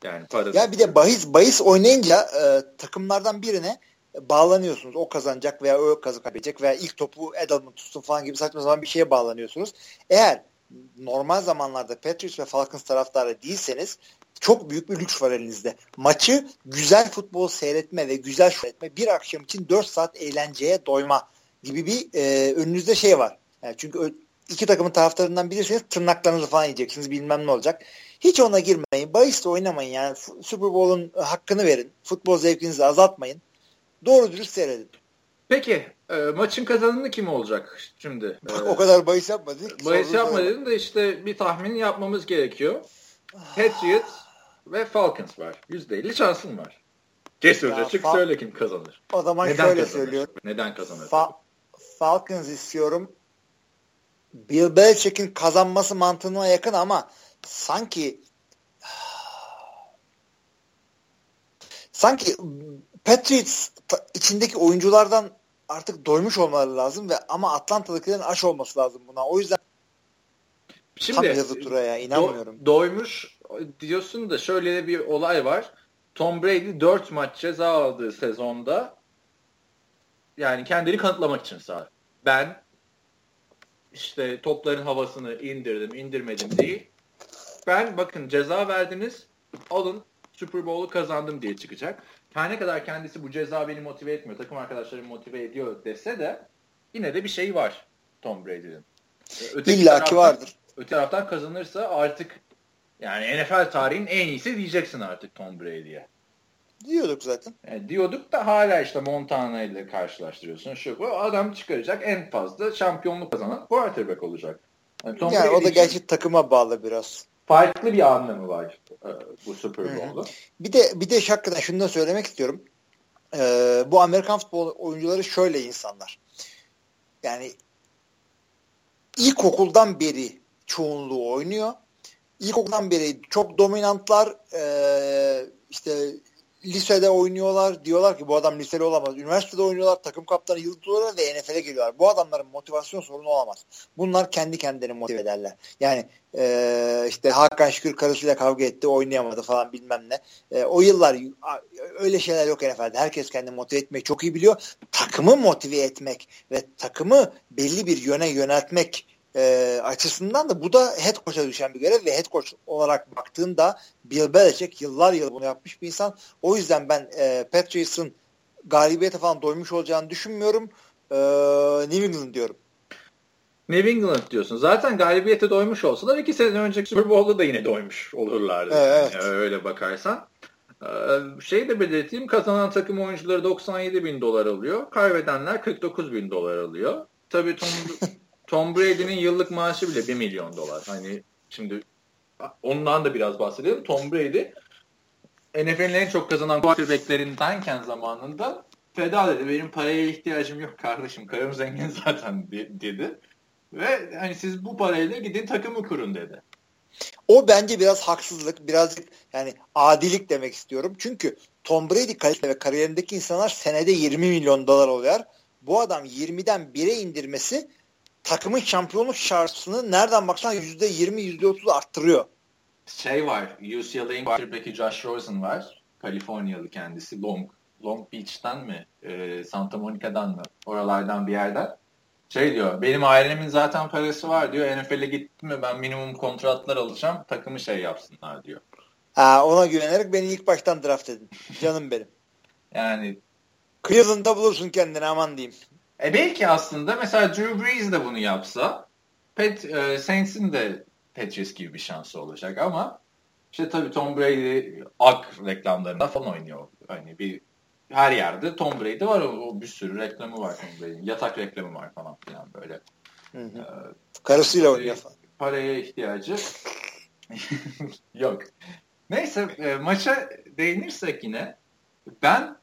Yani para Ya bir de bahis bahis oynayınca e, takımlardan birine bağlanıyorsunuz. O kazanacak veya o kazanacak veya ilk topu Edelman tutsun falan gibi saçma zaman bir şeye bağlanıyorsunuz. Eğer normal zamanlarda Patriots ve Falcons taraftarı değilseniz çok büyük bir lüks var elinizde. Maçı güzel futbol seyretme ve güzel seyretme bir akşam için 4 saat eğlenceye doyma gibi bir e, önünüzde şey var. Yani çünkü iki takımın taraftarından bilirseniz tırnaklarınızı falan yiyeceksiniz bilmem ne olacak. Hiç ona girmeyin. Bahisle oynamayın yani. Super Bowl'un hakkını verin. Futbol zevkinizi azaltmayın. Doğru dürüst seyredin. Peki e, maçın kazananı kim olacak şimdi? E, o kadar bahis yapmadık. Bahis yapma dedim de işte bir tahmin yapmamız gerekiyor. Patriots ve Falcons var. %50 şansın var. Cesurca çık söyle kim kazanır. O zaman Neden şöyle kazanır? söylüyorum. Neden kazanır? Fa- Falcons istiyorum. Bill Belichick'in kazanması mantığına yakın ama sanki sanki Patriots içindeki oyunculardan artık doymuş olmaları lazım ve ama Atlanta'dakilerin aş olması lazım buna. O yüzden Şimdi, tam yazı turaya inanmıyorum. Do, doymuş diyorsun da şöyle bir olay var. Tom Brady 4 maç ceza aldığı sezonda yani kendini kanıtlamak için sağ. Ben işte topların havasını indirdim, indirmedim değil. Ben bakın ceza verdiniz, alın Super Bowl'u kazandım diye çıkacak. Her ne kadar kendisi bu ceza beni motive etmiyor, takım arkadaşlarımı motive ediyor dese de yine de bir şey var Tom Brady'nin. İlla ki vardır. Öte taraftan kazanırsa artık yani NFL tarihin en iyisi diyeceksin artık Tom Brady'ye. Diyorduk zaten. Yani diyorduk da hala işte Montana ile karşılaştırıyorsun. Şu bu adam çıkaracak en fazla şampiyonluk kazanan quarterback olacak. Yani, Tom yani o da gerçi takıma bağlı biraz. Farklı bir anlamı var e, bu Super Bowl'da. Bir de bir de hakikaten şunu da söylemek istiyorum. Ee, bu Amerikan futbol oyuncuları şöyle insanlar. Yani ilkokuldan beri çoğunluğu oynuyor. İlkokuldan beri çok dominantlar. Ee, işte lisede oynuyorlar. Diyorlar ki bu adam liseli olamaz. Üniversitede oynuyorlar. Takım kaptanı yıldızlar ve NFL'e geliyorlar. Bu adamların motivasyon sorunu olamaz. Bunlar kendi kendini motive ederler. Yani e, işte Hakan Şükür karısıyla kavga etti. Oynayamadı falan bilmem ne. E, o yıllar öyle şeyler yok NFL'de. Herkes kendini motive etmeyi çok iyi biliyor. Takımı motive etmek ve takımı belli bir yöne yöneltmek e, açısından da bu da head coach'a düşen bir görev ve head coach olarak baktığında Bill Belichick yıllar yıl bunu yapmış bir insan. O yüzden ben e, Patriots'ın galibiyete falan doymuş olacağını düşünmüyorum. E, New England diyorum. New England diyorsun. Zaten galibiyete doymuş olsalar iki sene önceki Super Bowl'da da yine doymuş olurlardı. Evet. Yani öyle bakarsan. Şey de belirteyim kazanan takım oyuncuları 97 bin dolar alıyor. Kaybedenler 49 bin dolar alıyor. Tabii Tom, Tom Brady'nin yıllık maaşı bile 1 milyon dolar. Hani şimdi ondan da biraz bahsedelim. Tom Brady NFL'in en çok kazanan quarterbacklerindenken zamanında feda dedi. Benim paraya ihtiyacım yok kardeşim. Karım zengin zaten dedi. Ve hani siz bu parayla gidin takımı kurun dedi. O bence biraz haksızlık, birazcık yani adilik demek istiyorum. Çünkü Tom Brady kalite ve kariyerindeki insanlar senede 20 milyon dolar oluyor. Bu adam 20'den 1'e indirmesi takımın şampiyonluk şansını nereden baksan %20 %30 arttırıyor. Şey var UCLA'in quarterback'i Josh Rosen var. Kaliforniyalı kendisi. Long Long Beach'ten mi? E, Santa Monica'dan mı? Oralardan bir yerden. Şey diyor benim ailemin zaten parası var diyor. NFL'e gittim mi ben minimum kontratlar alacağım takımı şey yapsınlar diyor. Ha, ona güvenerek beni ilk baştan draft edin. Canım benim. Yani Cleveland'da bulursun kendini aman diyeyim. E belki aslında mesela Drew Brees de bunu yapsa Pat, e, Saints'in de Patriots gibi bir şansı olacak ama işte tabii Tom Brady ak reklamlarında falan oynuyor. Hani bir her yerde Tom Brady var. O, o bir sürü reklamı var Tom Brady'nin. Yatak reklamı var falan filan böyle. Hı hı. Ee, Karısıyla oynuyor falan. paraya ihtiyacı yok. Neyse e, maça değinirsek yine ben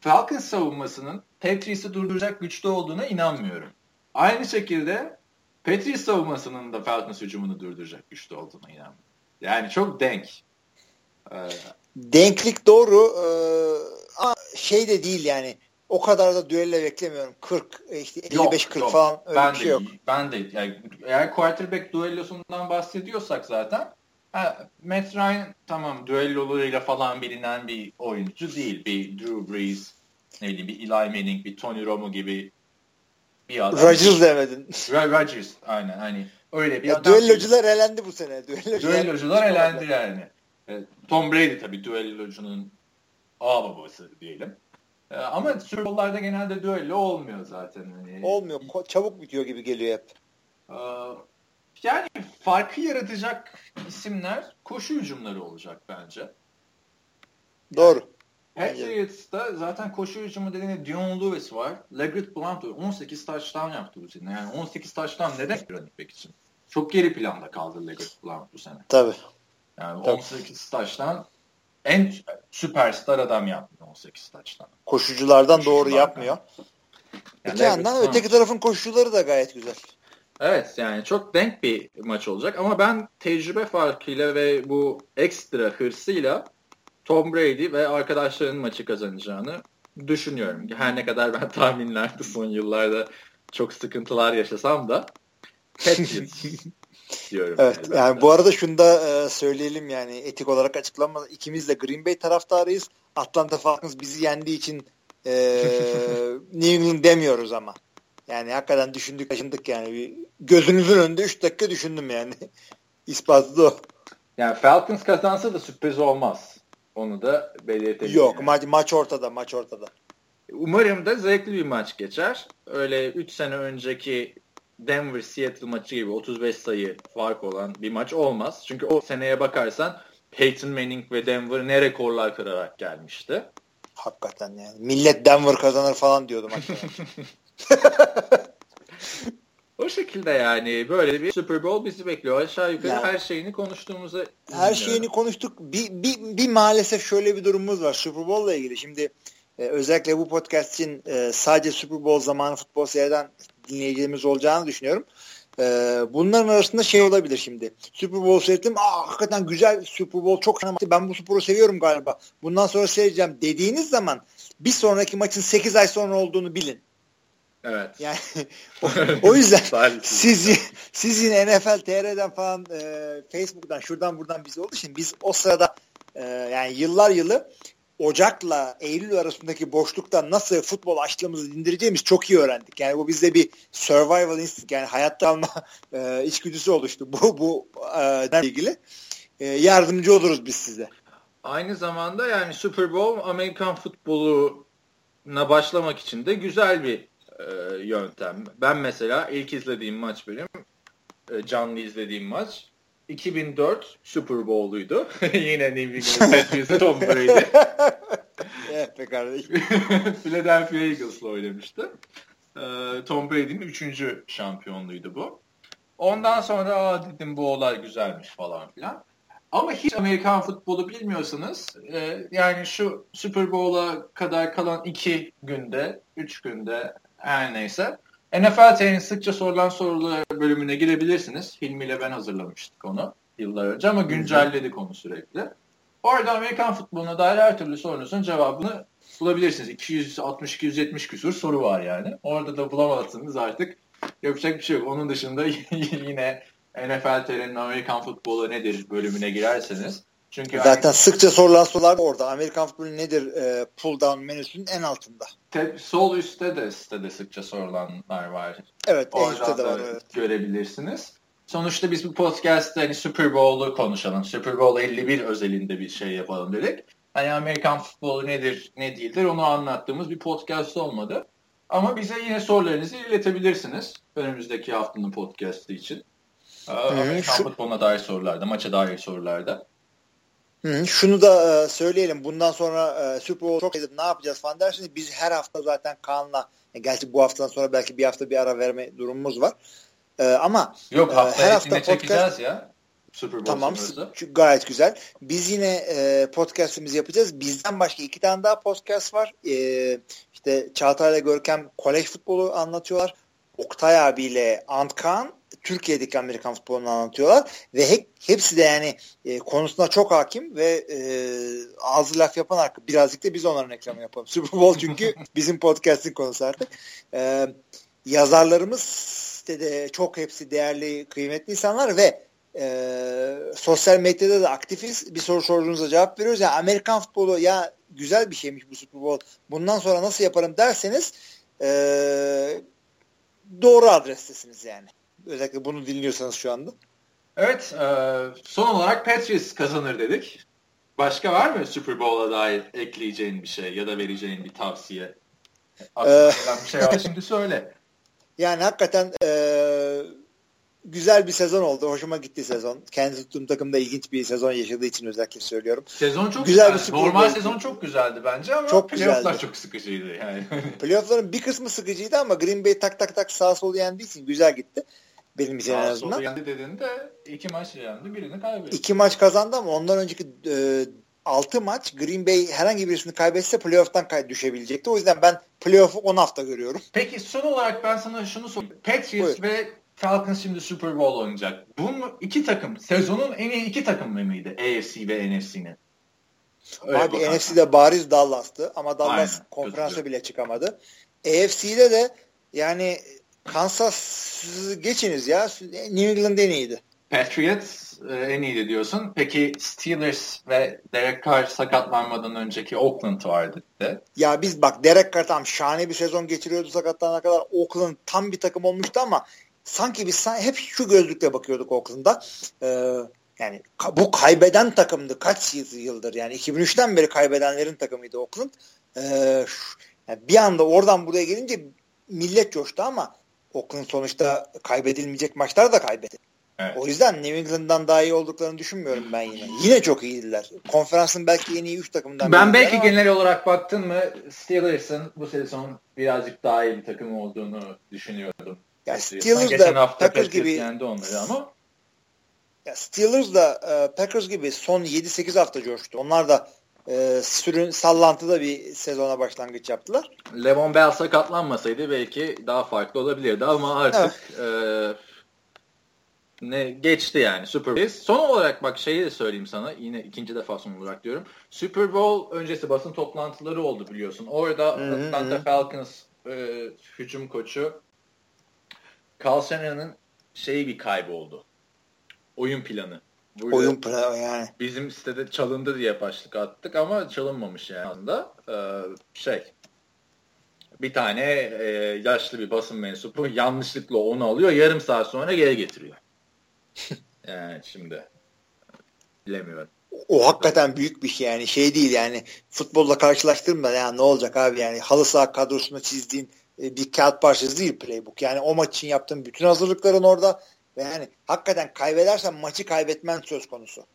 Falcons savunmasının Patriots'ı durduracak güçte olduğuna inanmıyorum. Aynı şekilde Patriots savunmasının da Falcons hücumunu durduracak güçte olduğuna inanmıyorum. Yani çok denk. Ee, Denklik doğru ee, ama şey de değil yani. O kadar da düelle beklemiyorum. 40 e, işte 55 40 yok. falan öyle ben bir de, şey yok. Ben de yani eğer quarterback düellosundan bahsediyorsak zaten ha, Matt Ryan tamam düellolarıyla falan bilinen bir oyuncu değil. Bir Drew Brees, ne bileyim bir Eli Manning, bir Tony Romo gibi bir adam. Rodgers demedin. Rodgers aynen hani öyle bir Ya, adam. düellocular elendi bu sene. Düellocular, Düellocular elendi yani. Evet, Tom Brady tabii düellocunun ağ babası diyelim. Ee, Ama Super Bowl'larda genelde düello olmuyor zaten. Hani, Olmuyor. Çabuk bitiyor gibi geliyor hep. Ee, Yani farkı yaratacak isimler koşu hücumları olacak bence. Doğru. Patriots'ta zaten koşu hücumu dediğinde Dion Lewis var. Leggett Blount var. 18 touchdown yaptı bu sene. Yani 18 touchdown neden running back için? Çok geri planda kaldı Leggett Blount bu sene. Tabii. Yani Tabii. 18 touchdown en süperstar adam yaptı 18 touchdown. Koşuculardan doğru Koşuculardan. yapmıyor. Yani Öte yandan Leggett öteki Blount- tarafın koşucuları da gayet güzel. Evet yani çok denk bir maç olacak ama ben tecrübe farkıyla ve bu ekstra hırsıyla Tom Brady ve arkadaşlarının maçı kazanacağını düşünüyorum. Her ne kadar ben tahminlerde son yıllarda çok sıkıntılar yaşasam da Patriots diyorum. Evet. ben Yani bu arada şunu da e, söyleyelim yani etik olarak açıklanmadı. İkimiz de Green Bay taraftarıyız. Atlanta Falcons bizi yendiği için e, New England demiyoruz ama. Yani hakikaten düşündük taşındık yani. Bir, gözünüzün önünde 3 dakika düşündüm yani. İspatı da o. Yani Falcons kazansa da sürpriz olmaz. Onu da belirtelim. Yok yani. maç, maç ortada maç ortada. Umarım da zevkli bir maç geçer. Öyle 3 sene önceki Denver Seattle maçı gibi 35 sayı fark olan bir maç olmaz. Çünkü o seneye bakarsan Peyton Manning ve Denver ne rekorlar kırarak gelmişti. Hakikaten yani. Millet Denver kazanır falan diyordu maçta. O şekilde yani böyle bir Super Bowl bizi bekliyor. Aşağı yukarı Yani- her şeyini konuştuğumuzu Her şeyini konuştuk. Bir, bir, bir maalesef şöyle bir durumumuz var Super Bowl'la ilgili. Şimdi e, özellikle bu podcast için e, sadece Super Bowl zamanı futbol seyreden dinleyicilerimiz olacağını düşünüyorum. E, bunların arasında şey olabilir şimdi. Super Bowl seyrettim. Aa hakikaten güzel Super Bowl çok maçtı. Ben bu sporu seviyorum galiba. Bundan sonra seyredeceğim dediğiniz zaman bir sonraki maçın 8 ay sonra olduğunu bilin. Evet. Yani o, o yüzden siz siz yine NFL TR'den falan e, Facebook'tan şuradan buradan bizi olduğu için biz o sırada e, yani yıllar yılı Ocak'la Eylül arasındaki boşlukta nasıl futbol açlığımızı dindireceğimiz çok iyi öğrendik. Yani bu bizde bir survival instinct yani hayatta kalma e, içgüdüsü oluştu. Bu bu e, ilgili e, yardımcı oluruz biz size. Aynı zamanda yani Super Bowl Amerikan futboluna başlamak için de güzel bir e, yöntem. Ben mesela ilk izlediğim maç benim e, canlı izlediğim maç 2004 Super Bowl'uydu. Yine New England Tom Brady. Evet be kardeşim. Philadelphia Eagles'la oynamıştı. E, Tom Brady'nin üçüncü şampiyonluğuydu bu. Ondan sonra Aa, dedim bu olay güzelmiş falan filan. Ama hiç Amerikan futbolu bilmiyorsanız e, yani şu Super Bowl'a kadar kalan iki günde, üç günde her neyse NFL TV'nin sıkça sorulan sorular bölümüne girebilirsiniz. Hilmi ile ben hazırlamıştık onu yıllar önce ama güncelledik onu sürekli. Orada Amerikan futboluna dair her türlü sorunuzun cevabını bulabilirsiniz. 260-270 küsur soru var yani. Orada da bulamazsınız artık. Yapacak bir şey yok. Onun dışında yine NFL TR'nin Amerikan futbolu nedir bölümüne girerseniz. Çünkü Zaten sıkça sorulan sorular da orada. Amerikan futbolu nedir e, pull down menüsünün en altında. te- sol üstte de sitede sıkça sorulanlar var. Evet en Oradan üstte de var. Evet. görebilirsiniz. sonuçta biz bu podcast'te hani Super Bowl'u konuşalım. Super Bowl 51 özelinde bir şey yapalım dedik. Hani Amerikan futbolu nedir, ne değildir onu anlattığımız bir podcast olmadı. Ama bize yine sorularınızı iletebilirsiniz önümüzdeki haftanın podcast'ı için. Ee, Amerikan şu... futboluna dair sorularda, maça dair sorularda. Hı, şunu da e, söyleyelim. Bundan sonra e, Super Bowl çok edip ne yapacağız falan derseniz biz her hafta zaten Kaan'la e, gerçi bu haftadan sonra belki bir hafta bir ara verme durumumuz var. E, ama Yok hafta her hafta podcast, çekeceğiz ya. Super Bowl tamam sonrası. gayet güzel. Biz yine e, podcast'imizi yapacağız. Bizden başka iki tane daha podcast var. E, işte Çağatay ile Görkem kolej futbolu anlatıyorlar. Oktay abiyle Antkan Türkiye'deki Amerikan futbolunu anlatıyorlar ve hep, hepsi de yani e, konusuna çok hakim ve e, ağzı laf yapan arka birazcık da biz onların reklamı yapalım. Super Bowl çünkü bizim podcast'in konusu artık. E, yazarlarımız de, de çok hepsi değerli, kıymetli insanlar ve e, sosyal medyada da aktifiz. Bir soru sorduğunuzda cevap veriyoruz. Yani Amerikan futbolu ya güzel bir şeymiş bu Super Bowl. Bundan sonra nasıl yaparım derseniz e, doğru adrestesiniz yani. Özellikle bunu dinliyorsanız şu anda. Evet. E, son olarak Patriots kazanır dedik. Başka var mı Super Bowl'a dair ekleyeceğin bir şey ya da vereceğin bir tavsiye? Aklına bir şey var şimdi söyle. Yani hakikaten e, güzel bir sezon oldu. Hoşuma gitti sezon. Kendi tuttuğum takımda ilginç bir sezon yaşadığı için özellikle söylüyorum. Sezon çok güzel. güzel. Bir Normal sezon çok güzeldi bence ama çok playofflar çok sıkıcıydı yani. Playoff'ların bir kısmı sıkıcıydı ama Green Bay tak tak tak sağ sol yendiği için güzel gitti. Benim için en azından. Sağ yendi dediğinde iki maç yendi birini kaybetti. İki maç kazandı ama ondan önceki e, 6 maç Green Bay herhangi birisini kaybetse playoff'tan kay düşebilecekti. O yüzden ben playoff'u 10 hafta görüyorum. Peki son olarak ben sana şunu sorayım. Patriots Buyur. ve Falcons şimdi Super Bowl oynayacak. Bu iki takım sezonun en iyi iki takım mıydı AFC ve NFC'nin? Abi NFC'de bariz Dallas'tı ama Dallas Aynen, konferansa bile çıkamadı. AFC'de de yani Kansas geçiniz ya. New England en iyiydi. Patriots e, en iyiydi diyorsun. Peki Steelers ve Derek Carr sakatlanmadan önceki Oakland vardı de. Ya biz bak Derek Carr tam şahane bir sezon geçiriyordu sakatlanana kadar. Oakland tam bir takım olmuştu ama sanki biz hep şu gözlükle bakıyorduk Oakland'a. Ee, yani bu kaybeden takımdı kaç yıldır yani 2003'ten beri kaybedenlerin takımıydı Oakland. Ee, yani bir anda oradan buraya gelince millet coştu ama Oakland sonuçta kaybedilmeyecek maçlar da kaybetti. Evet. O yüzden New England'dan daha iyi olduklarını düşünmüyorum ben yine. Yine çok iyiydiler. Konferansın belki en iyi 3 takımdan Ben belki ama... genel olarak baktın mı Steelers'ın bu sezon birazcık daha iyi bir takım olduğunu düşünüyordum. Ya Steelers da Packers gibi yendi onları ama ya Steelers da e, Packers gibi son 7-8 hafta coştu. Onlar da e, sürün sallantıda bir sezona başlangıç yaptılar. Levon Bell sakatlanmasaydı belki daha farklı olabilirdi ama artık evet. e, ne geçti yani Super Bowl. Son olarak bak şeyi de söyleyeyim sana yine ikinci defa son olarak diyorum. Super Bowl öncesi basın toplantıları oldu biliyorsun. Orada. Atlanta Falcons e, hücum koçu Carl Shanahan'ın şeyi bir kayboldu. Oyun planı. Burada Oyun planı yani. Bizim sitede çalındı diye başlık attık ama çalınmamış yani aslında. Ee, şey bir tane e, yaşlı bir basın mensubu yanlışlıkla onu alıyor yarım saat sonra geri getiriyor. yani şimdi bilemiyorum. O hakikaten büyük bir şey yani şey değil yani futbolla karşılaştırma yani ne olacak abi yani halı saha kadrosunu çizdiğin e, bir kağıt parçası değil playbook. Yani o maç için yaptığın bütün hazırlıkların orada ve yani hakikaten kaybedersen maçı kaybetmen söz konusu.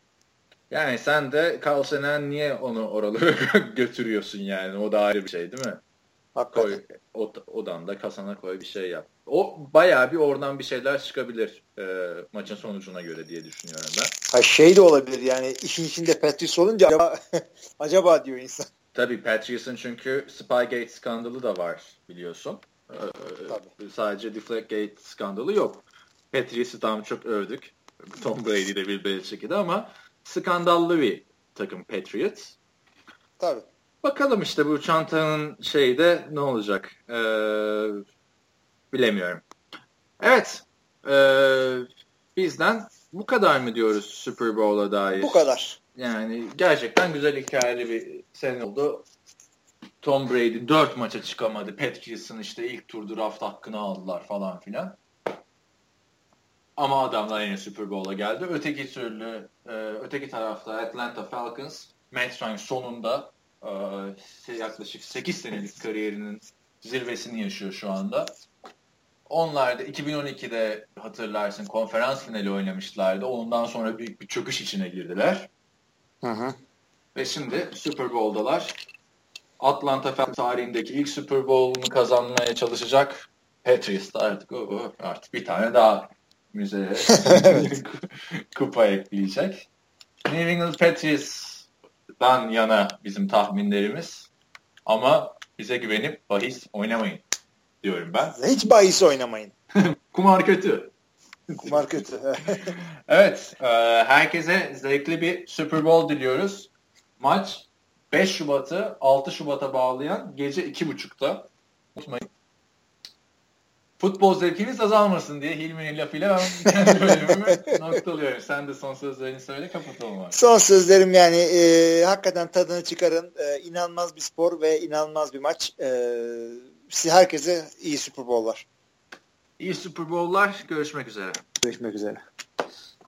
Yani sen de Carl niye onu oralara götürüyorsun yani o da ayrı bir şey değil mi? Hakikaten. Koy, od odanda kasana koy bir şey yap. O bayağı bir oradan bir şeyler çıkabilir e, maçın sonucuna göre diye düşünüyorum ben. Ha şey de olabilir yani işin içinde Patrice olunca acaba, acaba diyor insan. Tabii Patrice'in çünkü Spygate skandalı da var biliyorsun. Ee, Tabii. Sadece Deflategate skandalı yok. Patrice'i tam çok övdük. Tom Brady de bir Belichick'i ama skandallı bir takım Patriots. Tabii. Bakalım işte bu çantanın şeyi de ne olacak? Ee, bilemiyorum. Evet. Ee, bizden bu kadar mı diyoruz Super Bowl'a dair? Bu kadar. Yani gerçekten güzel hikayeli bir sene oldu. Tom Brady 4 maça çıkamadı. Patrice'ın işte ilk tur draft hakkını aldılar falan filan. Ama adamlar yine Super Bowl'a geldi. Öteki türlü, e, öteki tarafta Atlanta Falcons, Matt Ryan sonunda e, yaklaşık 8 senelik kariyerinin zirvesini yaşıyor şu anda. Onlar da 2012'de hatırlarsın konferans finali oynamışlardı. Ondan sonra büyük bir çöküş içine girdiler. Hı hı. Ve şimdi Super Bowl'dalar. Atlanta Falcons tarihindeki ilk Super Bowl'unu kazanmaya çalışacak. Patriots artık, o, artık bir tane daha müzeye kupa ekleyecek. New England Patriots'dan yana bizim tahminlerimiz. Ama bize güvenip bahis oynamayın diyorum ben. Hiç bahis oynamayın. Kumar kötü. Kumar kötü. evet. E, herkese zevkli bir Super Bowl diliyoruz. Maç 5 Şubat'ı 6 Şubat'a bağlayan gece 2.30'da. Unutmayın. Futbol zevkiniz azalmasın diye Hilmi'nin lafıyla ben kendi bölümümü noktalıyorum. Sen de son sözlerini söyle kapatalım abi. Son sözlerim yani e, hakikaten tadını çıkarın. E, inanılmaz bir spor ve inanılmaz bir maç. E, herkese iyi Super Bowl'lar. İyi Super Bowl'lar. Görüşmek üzere. Görüşmek üzere.